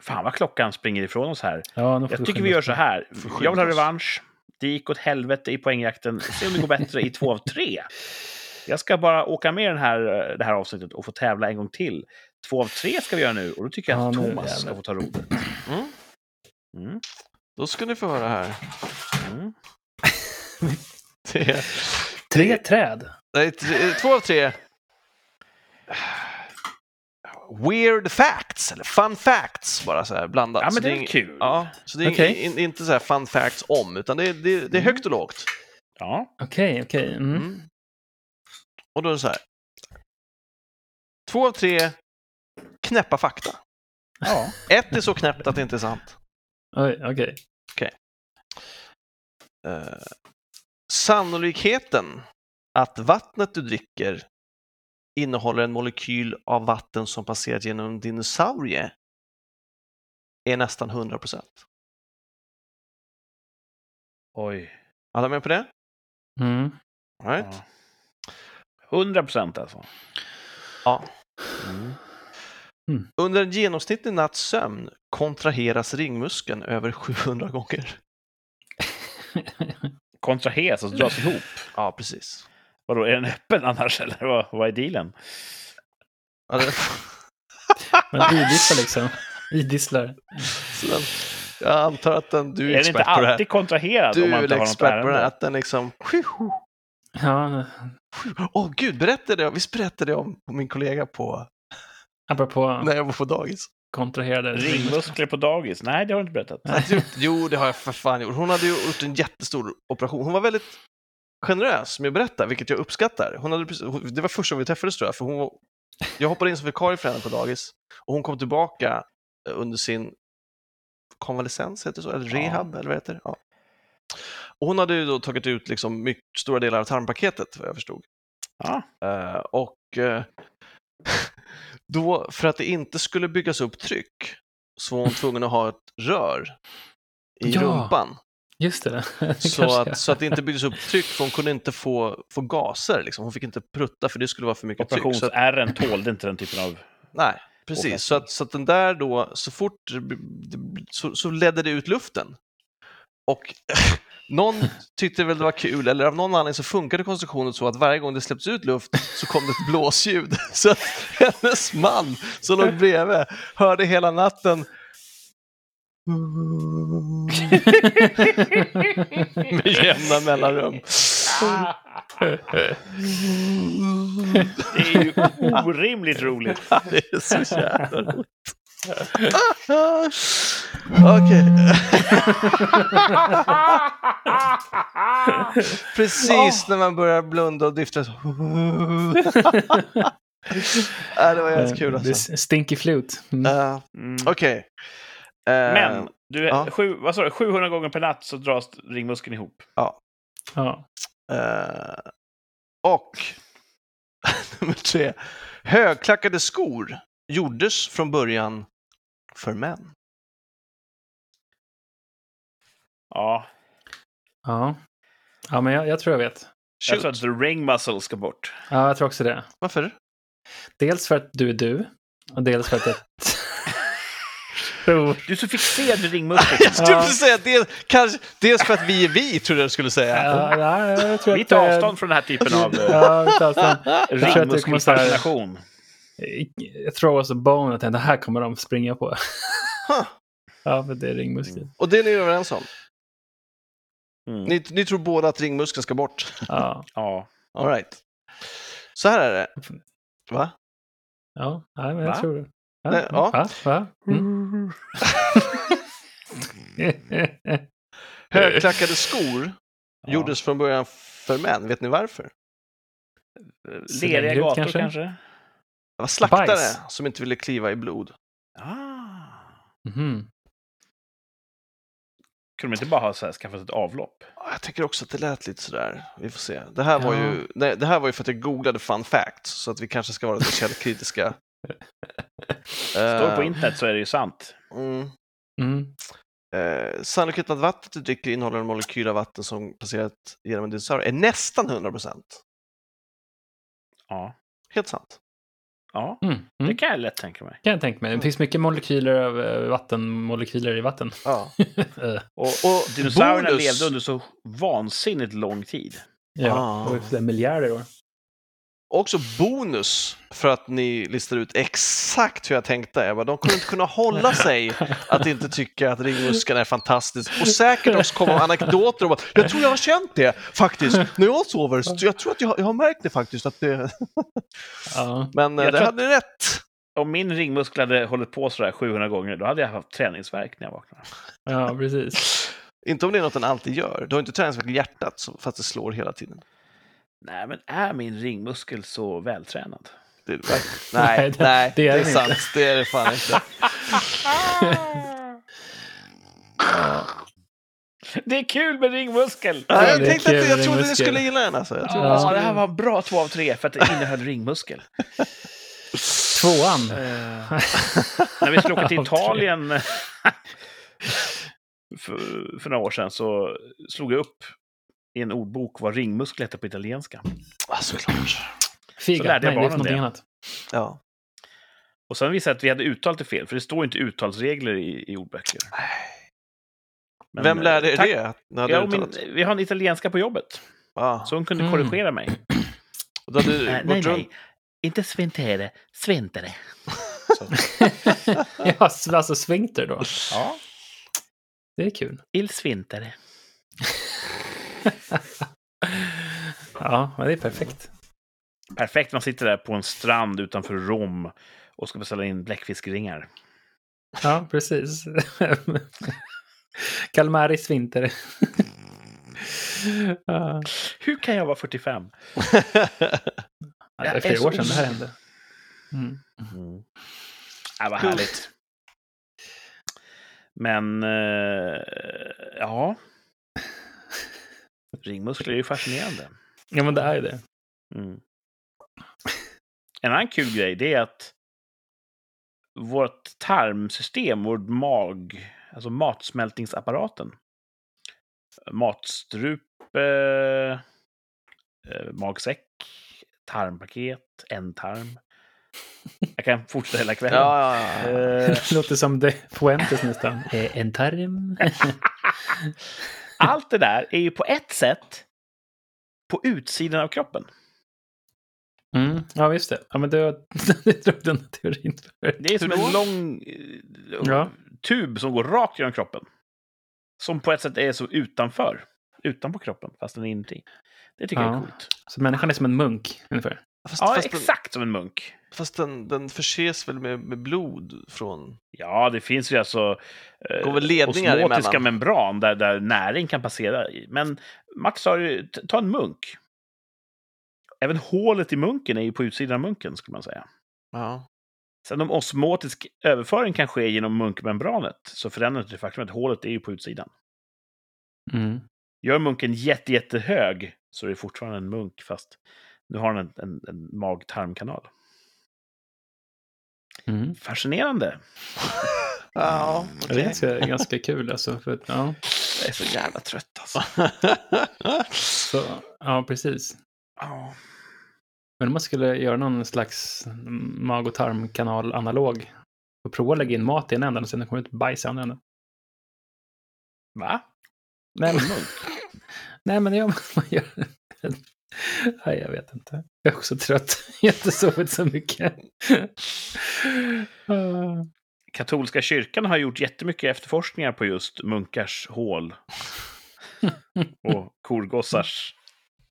fan vad klockan springer ifrån oss här. Ja, nu får Jag tycker vi gör så här. Jag vill ha revansch. Det gick åt helvete i poängjakten. Se om det går bättre i två av tre. Jag ska bara åka med den här, det här avsnittet och få tävla en gång till. Två av tre ska vi göra nu och då tycker jag Ja, att Thomas ska få ta rodret. Mm. Mm. Då ska ni få höra här. Mm. Det är, Tre träd. nej, tre, två av tre. Weird facts, eller fun facts, bara så här blandat. Ja, men det är ing- kul. Ja, så det är Okej. in, inte så här fun facts om, utan det är, det, det är högt och lågt. Ja. Okej, okej. Mm. Mm. Och då är det så här. Två av tre knäppa fakta. ja. Ett är så knäppt att det inte är sant. Okej. Eh, sannolikheten att vattnet du dricker innehåller en molekyl av vatten som passerat genom en dinosaurie är nästan 100 procent. Oj. Alla med på det? Mm. All right. Ja. 100 procent alltså. Ja. Mm. Under en genomsnittlig natts sömn kontraheras ringmuskeln över 700 gånger. Kontraheras, alltså dras ihop. Ja, precis. Vadå, är den öppen annars eller vad, vad är dealen? Ja, det- Men idisslar liksom. Idisslar. den, jag antar att den, du är, Är den inte expert på det här. alltid kontraherad Du om är man inte har något expert på det här, att den liksom... Ja, Åh gud, berättade jag, visst berättade jag om om min kollega på, apropå när jag var på dagis? kontraherade Ringmuskler på dagis? Nej, det har du inte berättat. Gjort- Jo, det har jag för fan gjort. Hon hade ju gjort en jättestor operation. Hon var väldigt generös med att berätta, vilket jag uppskattar. Hon hade precis, det var första gången vi träffades tror jag, för hon var, jag hoppade in som vikarie för henne på dagis och hon kom tillbaka under sin konvalescens, heter det så? Eller Ja. rehab, eller vad heter det? Ja. Och hon hade ju då tagit ut liksom mycket, stora delar av tarmpaketet, vad jag förstod. Ja. Eh, och eh, då, för att det inte skulle byggas upp tryck, så var hon tvungen att ha ett rör i Ja, rumpan. Just det. Så att, så att det inte byggdes upp tryck, för hon kunde inte få, få gaser. Liksom. Hon fick inte prutta, för det skulle vara för mycket tryck. Operationsärren tålde inte den typen av... nej, precis. Så att, så att den där då, så fort så, så ledde det ut luften. Och någon tyckte väl det var kul, eller av någon anledning så funkade konstruktionen så att varje gång det släpptes ut luft så kom det ett blåsljud. Så att hennes man som låg bredvid hörde hela natten med jämna mellanrum. Det är ju orimligt roligt. Det är så jävla roligt. Okej. Precis när man börjar blunda och ja, det var jävligt kul alltså. Stinky flute. Mm. Uh. Okej. Eh, Men, du, ja. sju, vad sa du, 700 gånger per natt så dras ringmuskeln ihop. Ja. eh, och nummer tre. Högklackade skor gjordes från början för män. Ja. Ja. Ja, men jag, jag tror jag vet. Jag Shoot. tror att the ring muscle ska bort. Ja, jag tror också det. Varför? Dels för att du är du. Och dels för att jag tror... Du är så fixerad vid ringmuskeln. Jag skulle precis säga dels, kanske, dels för att vi är vi, tror jag du skulle säga. Ja, ja, jag tror Vi tar eh, avstånd från den här typen av eh, Ja. Jag här- ringmuskelfascination. Jag tror också bone att det här kommer de springa på. Huh. Ja, för det är ringmuskel. Och det är ni överens om? Mm. Ni, ni tror båda att ringmuskeln ska bort? Ja, Ja. All right. Så här är det. Va? ja nej, men jag Va? tror det. Ja, Nej, ja. Va? Va? Mm. Högklackade skor Ja. gjordes från början för män. Vet ni varför? Leriga gator kanske? kanske? Var slaktare Bajs. som inte ville kliva i blod. Ah. Mhm. Kunde de inte bara ha så här, skaffat ett avlopp? Ja, Jag tycker också att det lät lite sådär. Vi får se. Det här var, Ja. ju, nej, det här var ju för att jag googlade fun facts, så att vi kanske ska vara lite källkritiska. Står på Eh, internet så är det ju sant. mm. Mm. Eh, sannolikheten att vattnet du dricker innehåller en molekyl av vatten som passerat genom en dinosaurie är nästan 100 procent. Ja. Helt sant. Ja, Mm. det Mm. kan jag lätt tänka mig. Kan jag tänka mig. Det finns mycket molekyler av eh, vattenmolekyler i vatten. Ja. Eh, Och, Och dinosaurierna bonus- levde under så vansinnigt lång tid. ja, Ah. det är miljarder år. Också bonus för att ni listar ut exakt hur jag tänkte. Jag bara, de kommer inte kunna hålla sig att inte tycka att ringmuskeln är fantastisk. Och säkert också komma anekdoter om att jag tror jag har känt det faktiskt när jag sover. Så jag tror att jag, har- jag har märkt det faktiskt. Att det... Ja. Men eh, Jag det hade ni rätt. Om min ringmuskel hade hållit på sådär 700 gånger, då hade jag haft träningsvärk när jag vaknade. ja, precis. Inte om det är något den alltid gör. Du har inte träningsvärk i hjärtat så- fast det slår hela tiden. Nej, men är min ringmuskel så vältränad? Det är, Nej, nej, det- nej, det det är är, sant. inte. Det är det fan inte. Det är kul med ringmuskel! Nej, jag det är tänkte att jag trodde ni ringmuskel. skulle gilla den. Alltså. Jag trodde Ja, ni skulle... det här var bra två av tre för att det innehöll ringmuskel. Tvåan. Eh, när vi skulle åka till. Italien för, för några år sedan så slog jag upp i en ordbok vad ringmuskel hette på italienska. Ah, såklart. Så Figa. lärde jag Nej, det barnen det. annat. Ja. Och sen visade jag att vi hade uttalat det fel, för det står inte uttalsregler i, i ordböcker. Men, Vem lärde er tack- det? När Ja, du min, vi har en italienska på jobbet, Ah. så hon kunde Mm. korrigera mig. Och då hade du Eh, gått nej, nej. Inte sventere, sventere. Så, ja, alltså svinkter då. ja, Det är kul. il svintere. Ja, men det är perfekt. Perfekt, man sitter där på en strand utanför Rom och ska beställa in bläckfiskringar. Ja, precis. Kalmari svinter. ja, Hur kan jag vara 45? det är flera år sedan det här hände. Mm. Mm. Ja, vad härligt. Men, eh, ja. Ringmuskler är ju fascinerande. Ja, men det är det. Mm. En annan kul grej, det är att vårt tarmsystem, vår mag, alltså matsmältningsapparaten, matstrupe, eh, magsäck, tarmpaket, ändtarm. Jag kan fortsätta hela kvällen. ja, ja, ja. Eh, Det låter som De Fuentes nästan. Eh, En tarm. allt det där är ju på ett sätt på utsidan av kroppen. Mm. Ja, visst det. Ja, men det, det drog den teorin för. Det är som en lång eh, Ja. tub som går rakt genom kroppen. Som på ett sätt är så utanför. Utanpå kroppen, fast den är inuti. Det tycker jag är Ja. coolt. Så människan är som en munk, ungefär. Fast, Ja, fast, den, exakt som en munk. fast den, den förses väl med, med blod från... Ja, det finns ju alltså eh, Går väl ledningar osmotiska emellan? membran där, där näring kan passera. Men Max sa ju, ta en munk. Även hålet i munken är ju på utsidan av munken, skulle man säga. Ja. Sen om osmotisk överföring kan ske genom munkmembranet så förändrar det det faktum att hålet är ju på utsidan. Mm. Gör munken jätte, jättehög så är det fortfarande en munk, fast nu har den en, en, en mag-tarmkanal. Mm. Fascinerande. Ja, Det är ganska, ganska kul alltså. För, att, ja. Jag är så jävla trött alltså. Så, ja, precis. Ja. Men om man skulle göra någon slags mag och tarmkanal analog och prova att lägga in mat i en ända och sen kommer det ut bajs i andra änden. Va? Nej, men, nej, men ja, man gör... Nej, jag vet inte. Jag är också trött. Jag har inte sovit så mycket. Katolska kyrkan har gjort jättemycket efterforskningar på just munkars hål. och korgossars.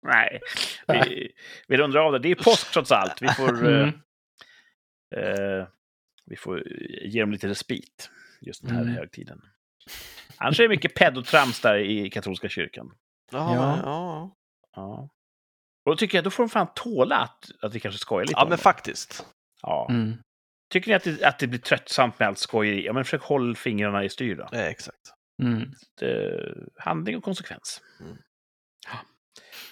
Nej, vi, vi rundar av det. Det är påsk trots allt. Vi får, eh, Mm. eh, vi får ge dem lite respit just den här Mm. högtiden. Annars är det mycket pedotrams där i katolska kyrkan. Ja, Ja. ja. Och då tycker jag då får de fan tåla att, att vi kanske skojar lite ja om men det. faktiskt. Ja. Mm. Tycker ni att det, att det blir tröttsamt med allt skojeri? Ja, men försök hålla fingrarna i styr då. Ja, exakt. Mm. Eh, handling och konsekvens. Mm.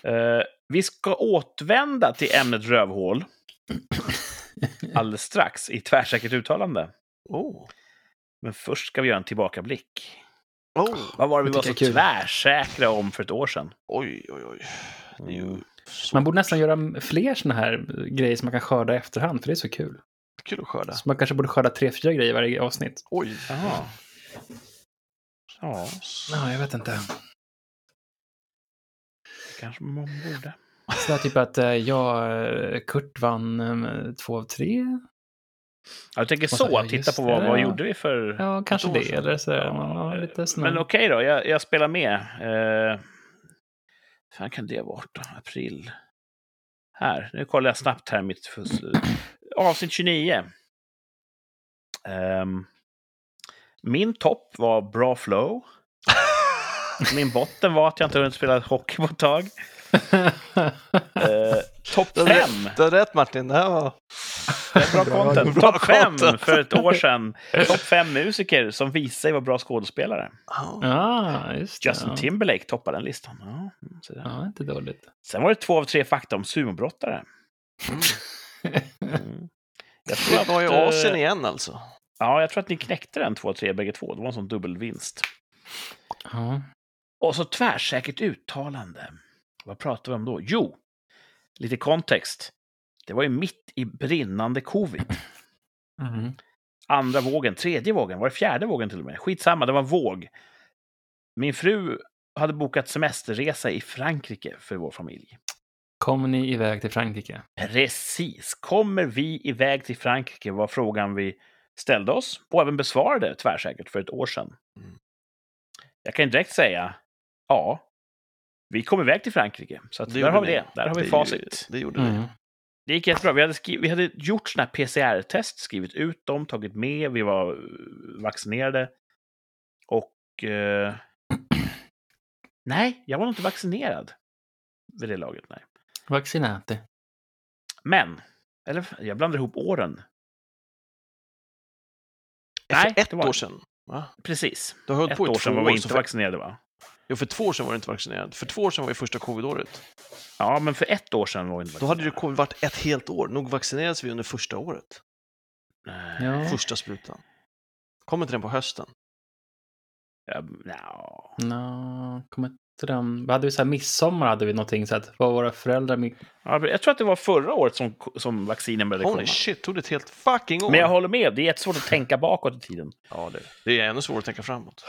Ja. Eh, vi ska återvända till ämnet rövhål alldeles strax i tvärsäkert uttalande. Oh. Men först ska vi göra en tillbakablick. Oh. Vad var det vi Det var så kul. tvärsäkra om för ett år sedan? Oj, oj, oj. Det Mm. Man borde nästan göra fler såna här grejer som man kan skörda i efterhand, för det är så kul. kul att skörda. Så man kanske borde skörda tre, fyra grejer i varje avsnitt. Oj. Jaha. Ja, Ja, jag vet inte. kanske man borde. Så där typ att eh, jag, eh, Kurt vann eh, två av tre. Jag tänker så, så, titta på det, vad, vad ja. gjorde vi för... Ja, kanske det. Eller så ja, man lite. Men okej då, jag, jag spelar med. Eh, fan kan det vara då? April. Här, nu kollar jag snabbt här mitt fuss. Avsnitt 29. Ehm, min topp var bra flow. Min botten var att jag inte hunnit spela hockey på ett tag. Eh, topp fem. Du har rätt Martin, det här var... Det är bra content. bra Topp fem för ett år sedan. Topp fem musiker som visar sig vara bra skådespelare. Ja. Ja, just det. Justin ja. Timberlake toppar den listan. Ja, mm, så där. Ja, inte dåligt. Sen var det två av tre fakta om sumobrottare. Mm. Jag tror Det var i att, eh, Asien igen alltså. Ja, jag tror att ni knäckte den två av tre bägge två. Det var en sån dubbelvinst. Ja. Och så tvärsäkert uttalande. Vad pratar vi om då? Jo, lite kontext. Det var ju mitt i brinnande covid. Mm. Andra vågen, tredje vågen, var det fjärde vågen till och med? Skitsamma, det var en våg. Min fru hade bokat semesterresa i Frankrike för vår familj. Kommer ni iväg till Frankrike? Precis. Kommer vi iväg till Frankrike var frågan vi ställde oss och även besvarade tvärsäkert för ett år sedan. Mm. Jag kan direkt säga ja, vi kom iväg till Frankrike. Så där har vi det. Där har vi Det facit. ju- Det gjorde vi. Mm. Det gick jättebra. Vi hade, skri- vi hade gjort sådana här PCR-test, skrivit ut dem, tagit med, vi var eh, vaccinerade. Och... Eh... Nej, jag var nog inte vaccinerad vid det laget. Nej. Vaccinati. Men, eller jag blandar ihop åren. För Nej, ett det var- år sedan. Va? Precis. Du har hållit Ett år sedan var vi inte vaccinerade, va? Jo, för två år sedan var du inte vaccinerad. För två år sedan var ju första covidåret. Ja, men för ett år sedan var vi inte Då hade covid varit ett helt år. Nog vaccinerades vi under första året. Nej. Ja. Första sprutan. Kommer inte den på hösten? Ja, nja. Nå, kommer inte den. Vad hade vi så här midsommar hade vi någonting så att vad våra föräldrar mi- Ja, jag tror att det var förra året som, som vaccinen började Holy komma. shit, tog det ett helt fucking år? Men jag håller med, det är jättesvårt att tänka bakåt i tiden. Ja, det, det är ännu svårare att tänka framåt.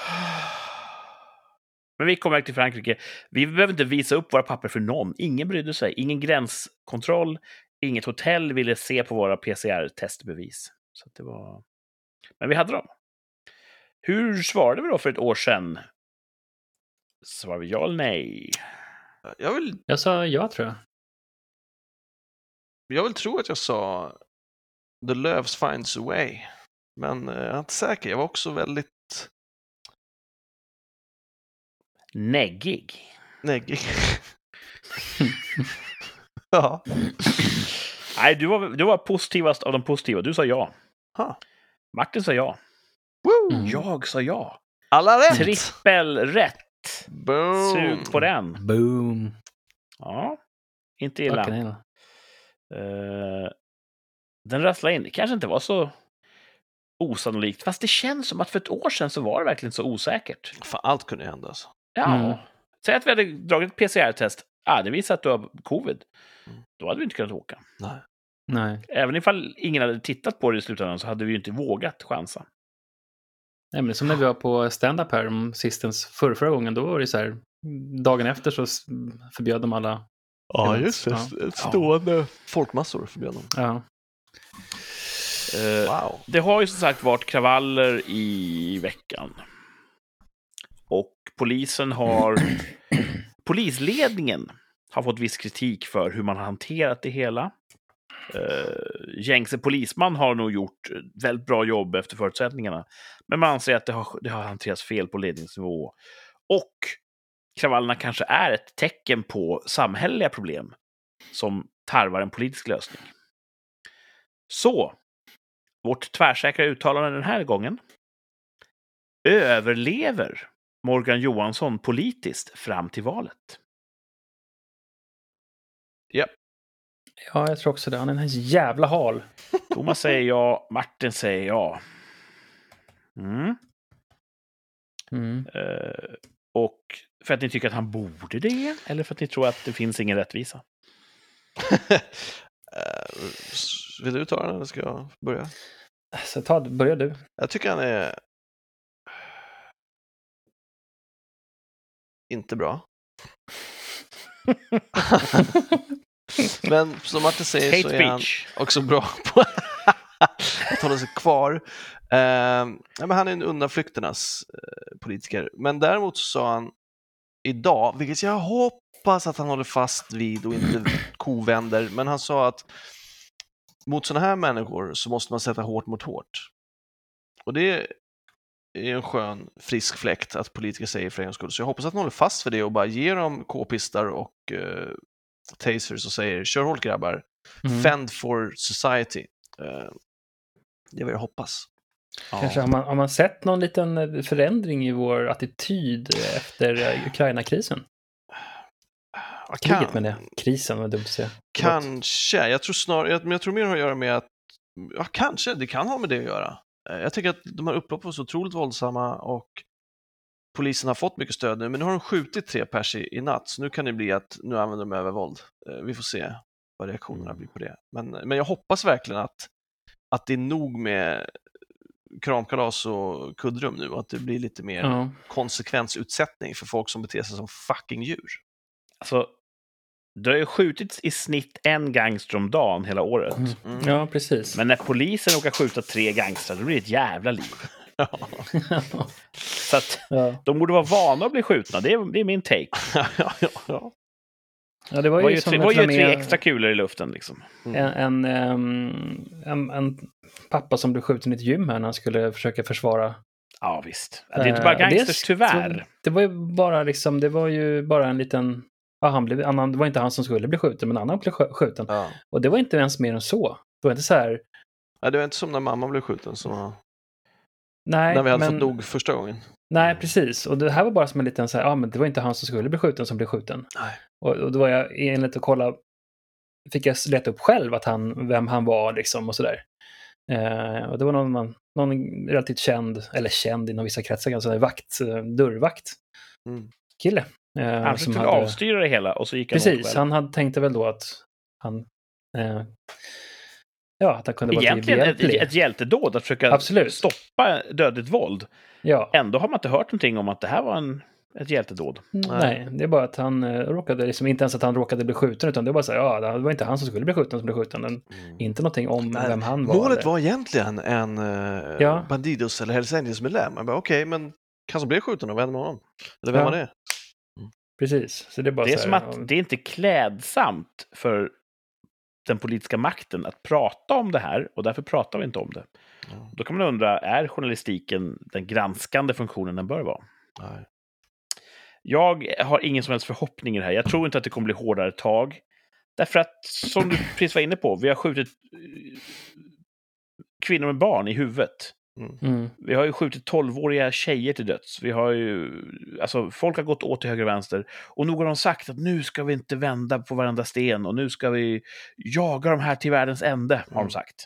Men vi kom iväg till Frankrike. Vi behöver inte visa upp våra papper för någon. Ingen brydde sig. Ingen gränskontroll. Inget hotell ville se på våra PCR-testbevis. Så att det var... Men vi hade dem. Hur svarade vi då för ett år sedan? Svarade vi ja eller nej? Jag vill, Jag sa ja, tror jag. jag vill tro att jag sa The Loves finds a way. Men eh, jag är inte säker. Jag var också väldigt Neggig. neggig. ja. Nej, du var, du var positivast av de positiva. Du sa ja. Ha. Martin sa ja. Woo! Mm. Jag sa ja. Alla rätt! Trippelrätt. Boom! Sug på den. Boom. Ja, inte illa. Eh, den rasslade in. Det kanske inte var så osannolikt. Fast det känns som att för ett år sedan så var det verkligen så osäkert. Fan, allt kunde hända alltså. Ja. Mm. Säg att vi hade dragit ett PCR-test. Ah, det visar att du har covid. Mm. Då hade vi inte kunnat åka. Nej. Nej. Även ifall ingen hade tittat på det i slutändan så hade vi ju inte vågat chansa. Nej, men som när vi var på stand-up här sistens förra, förra gången. Då var det så här, dagen efter så förbjöd de alla. Ja, just det. det. Stående folkmassor förbjöd dem. Ja. Eh, Wow. Det har ju som sagt varit kravaller i veckan. Och polisen har... Polisledningen har fått viss kritik för hur man har hanterat det hela. Uh, gängse polisman har nog gjort väldigt bra jobb efter förutsättningarna. Men man anser att det har, det har hanterats fel på ledningsnivå. Och kravallerna kanske är ett tecken på samhälleliga problem som tarvar en politisk lösning. Så, vårt tvärsäkra uttalande den här gången. Överlever Morgan Johansson politiskt fram till valet? ja, jag tror också det. Han är en jävla hal. Thomas säger ja, Martin säger ja. Mm. Mm. Eh, och för att ni tycker att han borde det, eller för att ni tror att det finns ingen rättvisa? Eh, Vill du ta den eller ska jag börja? Så ta, börja du. Jag tycker han är inte bra. Men som Martin säger så Hate är han också bra på att hålla sig kvar. Eh, men han är en undanflykternas eh, politiker. Men däremot så sa han idag, vilket jag hoppas att han håller fast vid och inte kovänder, men han sa att mot sådana här människor så måste man sätta hårt mot hårt. Och det är en skön, frisk fläkt att politiker säger för en skull. Så jag hoppas att de håller fast för det och bara ger dem k-pistar och eh, tasers och säger kör hårt grabbar, Mm. fend for society. Eh, det är vad jag hoppas. Kanske har man, har man sett någon liten eh, förändring i vår attityd efter eh, Ukraina-krisen? Ja, Kriget med det. Krisen var dumt att säga. Kanske, jag tror snarare, jag, men jag tror mer har att göra med att, ja kanske, det kan ha med det att göra. Eh, Jag tycker att de här upploppen var så otroligt våldsamma och polisen har fått mycket stöd nu, men nu har de skjutit tre pers i, i natt, så nu kan det bli att nu använder de övervåld. Eh, Vi får se vad reaktionerna blir på det. Men, men jag hoppas verkligen att, att det är nog med kramkalas och kuddrum nu att det blir lite mer Ja. konsekvensutsättning för folk som beter sig som fucking djur. Alltså, det har ju skjutits i snitt en gangster om dagen hela året. Mm. Mm. ja, precis. Men när polisen råkar skjuta tre gangstrar, då blir det ett jävla liv. Så att ja. de borde vara vana att bli skjutna, det är, det är min take. ja, ja, ja. ja, det var Vad ju gör som tre, gör med tre extra kulor i luften liksom? Mm. en, en, en, en pappa som blev skjuten i ett gym här när han skulle försöka försvara Ja, visst. Det är inte bara Eh, gangsters, tyvärr. Det var ju bara liksom, det var ju bara en liten, ja, han blev, han, det var inte han som skulle bli skjuten, men annan blev skj- skjuten. Ja. Och det var inte ens mer än så. Det var inte så här, Nej, det var inte som när mamma blev skjuten, så, nej, när vi hade men, fått nog första gången. nej, precis. Och det här var bara som en liten så här, ja men det var inte han som skulle bli skjuten som blev skjuten. Nej. Och, och då var jag enligt att kolla, fick jag leta upp själv att han, vem han var liksom och sådär. Eh, och det var någon, man, någon relativt känd, eller känd inom vissa kretsar, ganska vakt, eh, dörrvakt Mm. kille. Eh, Han försökte hade- avstyra det hela och så gick han Precis, han hade, tänkte väl då att han, eh, ja, att han kunde vara Egentligen ett, ett hjältedåd att försöka Absolut. stoppa dödligt våld. Ja, Ändå har man inte hört någonting om att det här var en, ett hjältedåd. nej, det är bara att han eh, råkade, liksom, inte ens att han råkade bli skjuten, utan det var bara så här, ja, det var inte han som skulle bli skjuten som blev skjuten, men inte någonting om Nej, vem han var. Målet eller- var egentligen en uh, Ja. Bandidos eller Hells Angels-medlem. Okej, men han som blev skjuten vad hände med honom? Eller vem Ja. var det? Precis, så det är bara Det är så som här, att ja, det är inte klädsamt för den politiska makten att prata om det här och därför pratar vi inte om det. Ja. Då kan man undra, är journalistiken den granskande funktionen den bör vara? Nej. Jag har ingen som helst förhoppning i det här. Jag tror inte att det kommer bli hårdare tag. Därför att, som du precis var inne på, vi har skjutit eh, kvinnor med barn i huvudet. Mm, Vi har ju skjutit 12-åriga tjejer till döds. Vi har ju, alltså folk har gått åt till höger och vänster. Och nog har de sagt att nu ska vi inte vända på varenda sten och nu ska vi jaga de här till världens ände, har de Mm. sagt.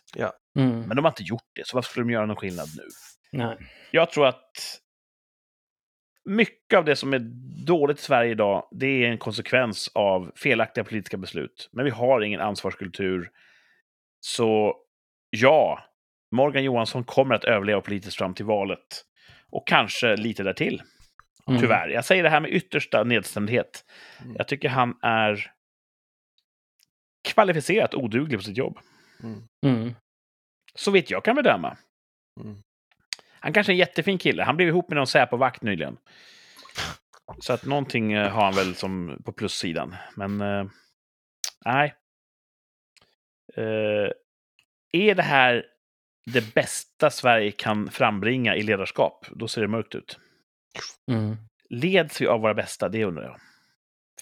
Mm. Men de har inte gjort det, så varför skulle de göra någon skillnad nu? Nej. Jag tror att mycket av det som är dåligt i Sverige idag, det är en konsekvens av felaktiga politiska beslut. Men vi har ingen ansvarskultur. Så ja, Morgan Johansson kommer att överleva politiskt fram till valet. Och kanske lite därtill. Mm. Tyvärr. Jag säger det här med yttersta nedstämdhet. Mm. Jag tycker han är kvalificerat oduglig på sitt jobb. Mm. Mm. Så vitt jag kan bedöma. Mm. Han kanske är en jättefin kille. Han blev ihop med någon Säpo-vakt nyligen. Så att någonting eh, har han väl som på plussidan. Men eh, nej. Eh, är det här det bästa Sverige kan frambringa i ledarskap, då ser det mörkt ut. Mm. Leds vi av våra bästa? Det undrar jag.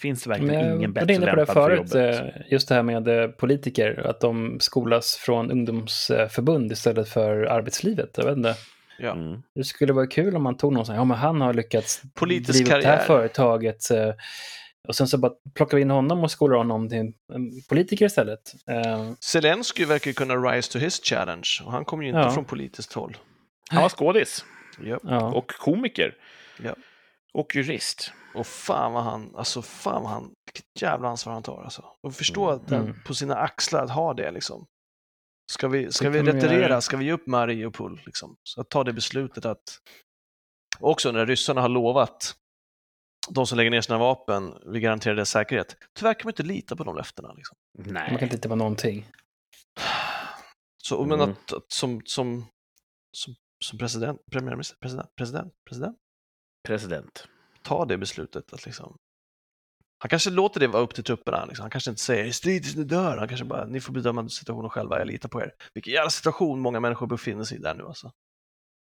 Finns det verkligen Men jag ingen bättre inne på det lämpad för förut, jobbet? eh, just det här med eh, politiker, att de skolas från ungdomsförbund istället för arbetslivet. Jag vet inte. Ja. Mm. Det skulle vara kul om man tog någon sån här, ja men han har lyckats Politisk driva upp det här karriär. företaget. Och sen så bara plockar vi in honom och skolar honom till politiker istället. Eh, Zelensky verkar ju kunna rise to his challenge och han kommer ju inte Ja. från politiskt håll. Han var skådis Ja. Ja. och komiker. Ja. Och jurist. Och fan vad han, alltså fan vad han, vilket jävla ansvar han tar alltså. Och förstå att den, Mm. på sina axlar att ha det liksom. Ska vi, ska Det vi retirera, ska vi ge upp Mariupol liksom? Så att ta det beslutet att, också när ryssarna har lovat de som lägger ner sina vapen, vi garanterar deras säkerhet. Tyvärr kan man inte lita på de löftena. Liksom. Man kan Nej. inte lita på någonting. Så, men Mm. att, att som, som, som, som president, premiärminister, president, president, president, President. ta det beslutet att liksom han kanske låter det vara upp till trupperna. Liksom. Han kanske inte säger strid tills ni dör. Han kanske bara, ni får bedöma situationen själva, jag litar på er. Vilken jävla situation många människor befinner sig i där nu alltså.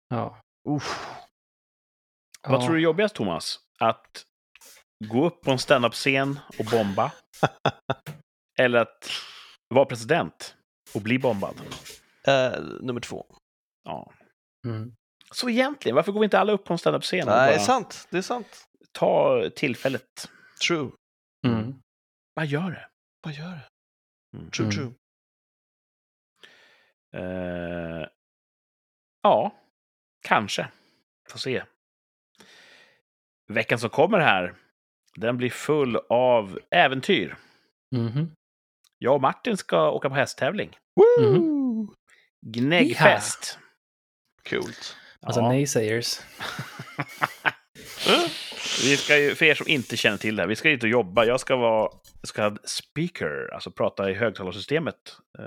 Ja. Uff. Vad Ja. tror du är jobbigast, Thomas? Att gå upp på en standup-scen och bomba? Eller att vara president och bli bombad? Eh, nummer två. Ja. Mm. Så egentligen, varför går vi inte alla upp på en standup-scen och Nej, det är bara sant. Det är sant. ta tillfället? True. Mm. Bara gör det. Vad gör det? Mm. True, Mm. true. Eh, ja, kanske. Får se. Veckan som kommer här, den blir full av äventyr. Mhm. Jag och Martin ska åka på hästtävling. Woo! Gnäggfest. Coolt. Alltså Ja. naysayers. Vi ska ju, för er som inte känner till det här, vi ska ut och jobba. Jag ska vara så kallad speaker, alltså prata i högtalarsystemet. Eh,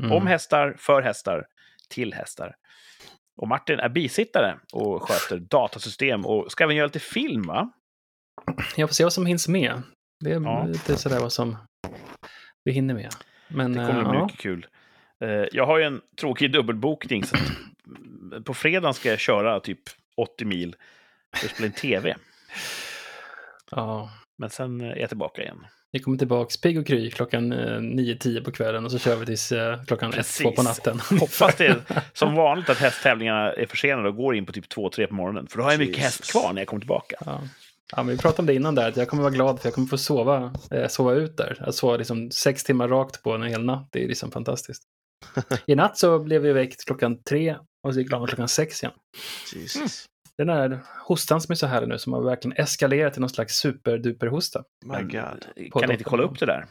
Mm. Om hästar, för hästar, till hästar. Och Martin är bisittare och sköter datasystem och ska även göra lite film, va? Jag får se vad som hinns med. Det är Ja. lite sådär vad som vi hinner med. Men Det kommer eh, bli ja. mycket kul. Eh, Jag har ju en tråkig dubbelbokning, så på fredagen ska jag köra typ 80 mil för att spela in tv. ja. Men sen är jag tillbaka igen. Vi kommer tillbaka pigg och kry klockan eh, 9-10 på kvällen och så kör vi tills eh, klockan 1-2 Precis. på natten. Hoppas det är som vanligt att hästtävlingarna är försenade och går in på typ 2-3 på morgonen. För då har jag mycket häst kvar när jag kommer tillbaka. Ja. Ja, men vi pratade om det innan där, att jag kommer vara glad för jag kommer få sova, eh, sova ut där. Att sova liksom sex timmar rakt på en hel natt, det är liksom fantastiskt. I natt så blev vi väckt klockan tre och så gick vi klockan sex igen. Jesus. Den där hostan som är så härlig nu, som har verkligen eskalerat till någon slags superduper-hosta. My God. På kan ni inte kolla upp det där?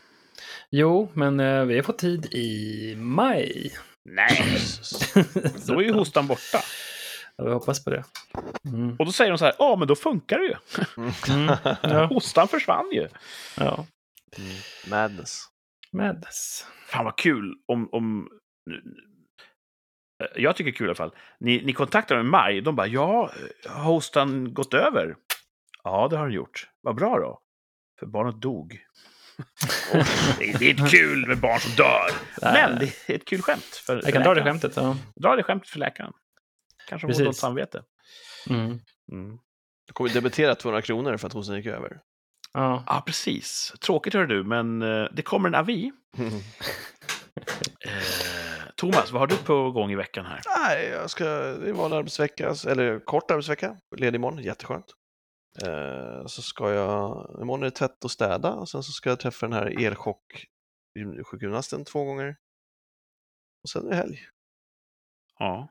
Jo, men eh, vi har fått tid i maj. Nej, då är ju hostan borta. Ja, vi hoppas på det. Mm. Och då säger de så här, ja men då funkar det ju. Mm. Ja. Hostan försvann ju. ja. Mm. Madness. Madness. Fan vad kul om... om jag tycker det är kul i alla fall. Ni, ni kontaktade mig i maj. De bara, ja, har hostan gått över? Ja, det har den gjort. Vad bra då. För barnet dog. det, är, det är inte kul med barn som dör. Men det är ett kul skämt. För, för Jag kan dra det läkaren. skämtet. Ja. Dra det skämtet för läkaren. Kanske får dåligt samvete. Mm. Mm. Du kommer ju debitera 200 kronor för att hosten gick över. Ja. Ja, precis. Tråkigt hör du, men eh, det kommer en avi. Eh, Thomas, vad har du på gång i veckan här? Nej, jag ska, det är vanlig arbetsvecka, eller kort arbetsvecka, ledig imorgon, jätteskönt. Eh, så ska jag, imorgon är det tvätt och städa och sen så ska jag träffa den här elchock sjukgymnasten två gånger. Och sen är det helg. Ja.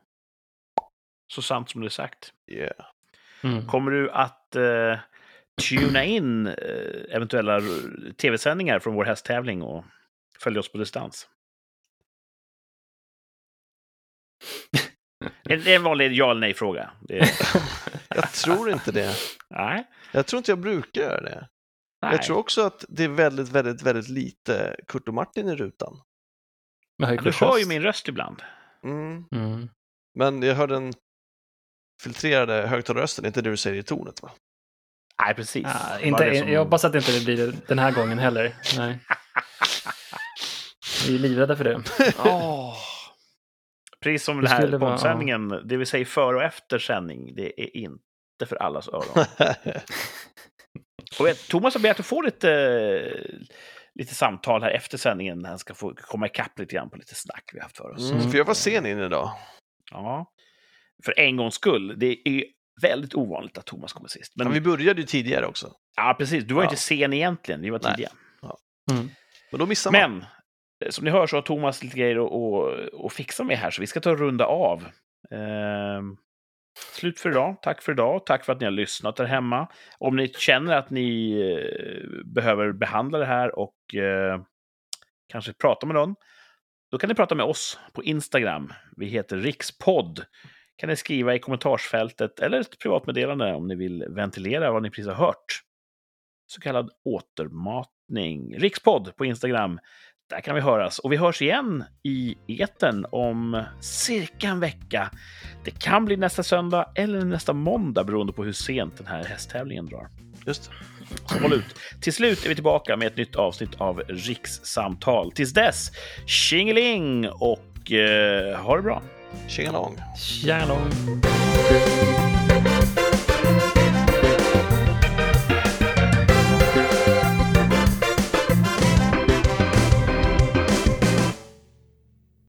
Så sant som det är sagt. Yeah. Mm. Kommer du att eh, tuna in eh, eventuella tv-sändningar från vår hästtävling och följa oss på distans? Det är en vanlig ja eller nej-fråga. Är- Jag tror inte det. Nej. Jag tror inte jag brukar göra det. nej. Jag tror också att det är väldigt, väldigt, väldigt lite Kurt och Martin i rutan. Med hög Du hör ju min röst ibland. Mm. Mm. Men jag hör den filtrerade högtalarrösten, inte det du säger i tornet va? Nej, precis. Ja, Bara inte, som- Jag hoppas att inte det blir det den här gången heller. Nej. Vi är livrädda för det. Åh. Precis som Det den här poddsändningen, det vill säga före och efter sändning, det är inte för allas öron. Och vet, Thomas har begärt att få lite, lite samtal här efter sändningen när han ska få komma ikapp lite grann på lite snack vi har haft för oss. Mm, för jag var sen in idag. Ja. För en gångs skull. Det är väldigt ovanligt att Thomas kommer sist. Men, Men vi började ju tidigare också. ja, precis. Du var Ja. inte sen egentligen. Vi var tidiga. Mm. Men då missade man. Men Eh, som ni hör så har Thomas lite grejer att, att, att fixa med här, så vi ska ta och runda av. Ehm, slut för idag. Tack för idag. Tack för att ni har lyssnat där hemma. Om ni känner att ni eh, behöver behandla det här och eh, kanske prata med någon, då kan ni prata med oss på Instagram. Vi heter Rikspodd. kan ni skriva i kommentarsfältet eller ett privatmeddelande om ni vill ventilera vad ni precis har hört. Så kallad återmatning. Rikspodd på Instagram. Där kan vi höras. Och vi hörs igen i eten om cirka en vecka. Det kan bli nästa söndag eller nästa måndag beroende på hur sent den här hästtävlingen drar. Just. Så håll ut. Till slut är vi tillbaka med ett nytt avsnitt av Rikssamtal. Tills dess, tjingeling och eh, ha det bra! Tjingalong. Tjena!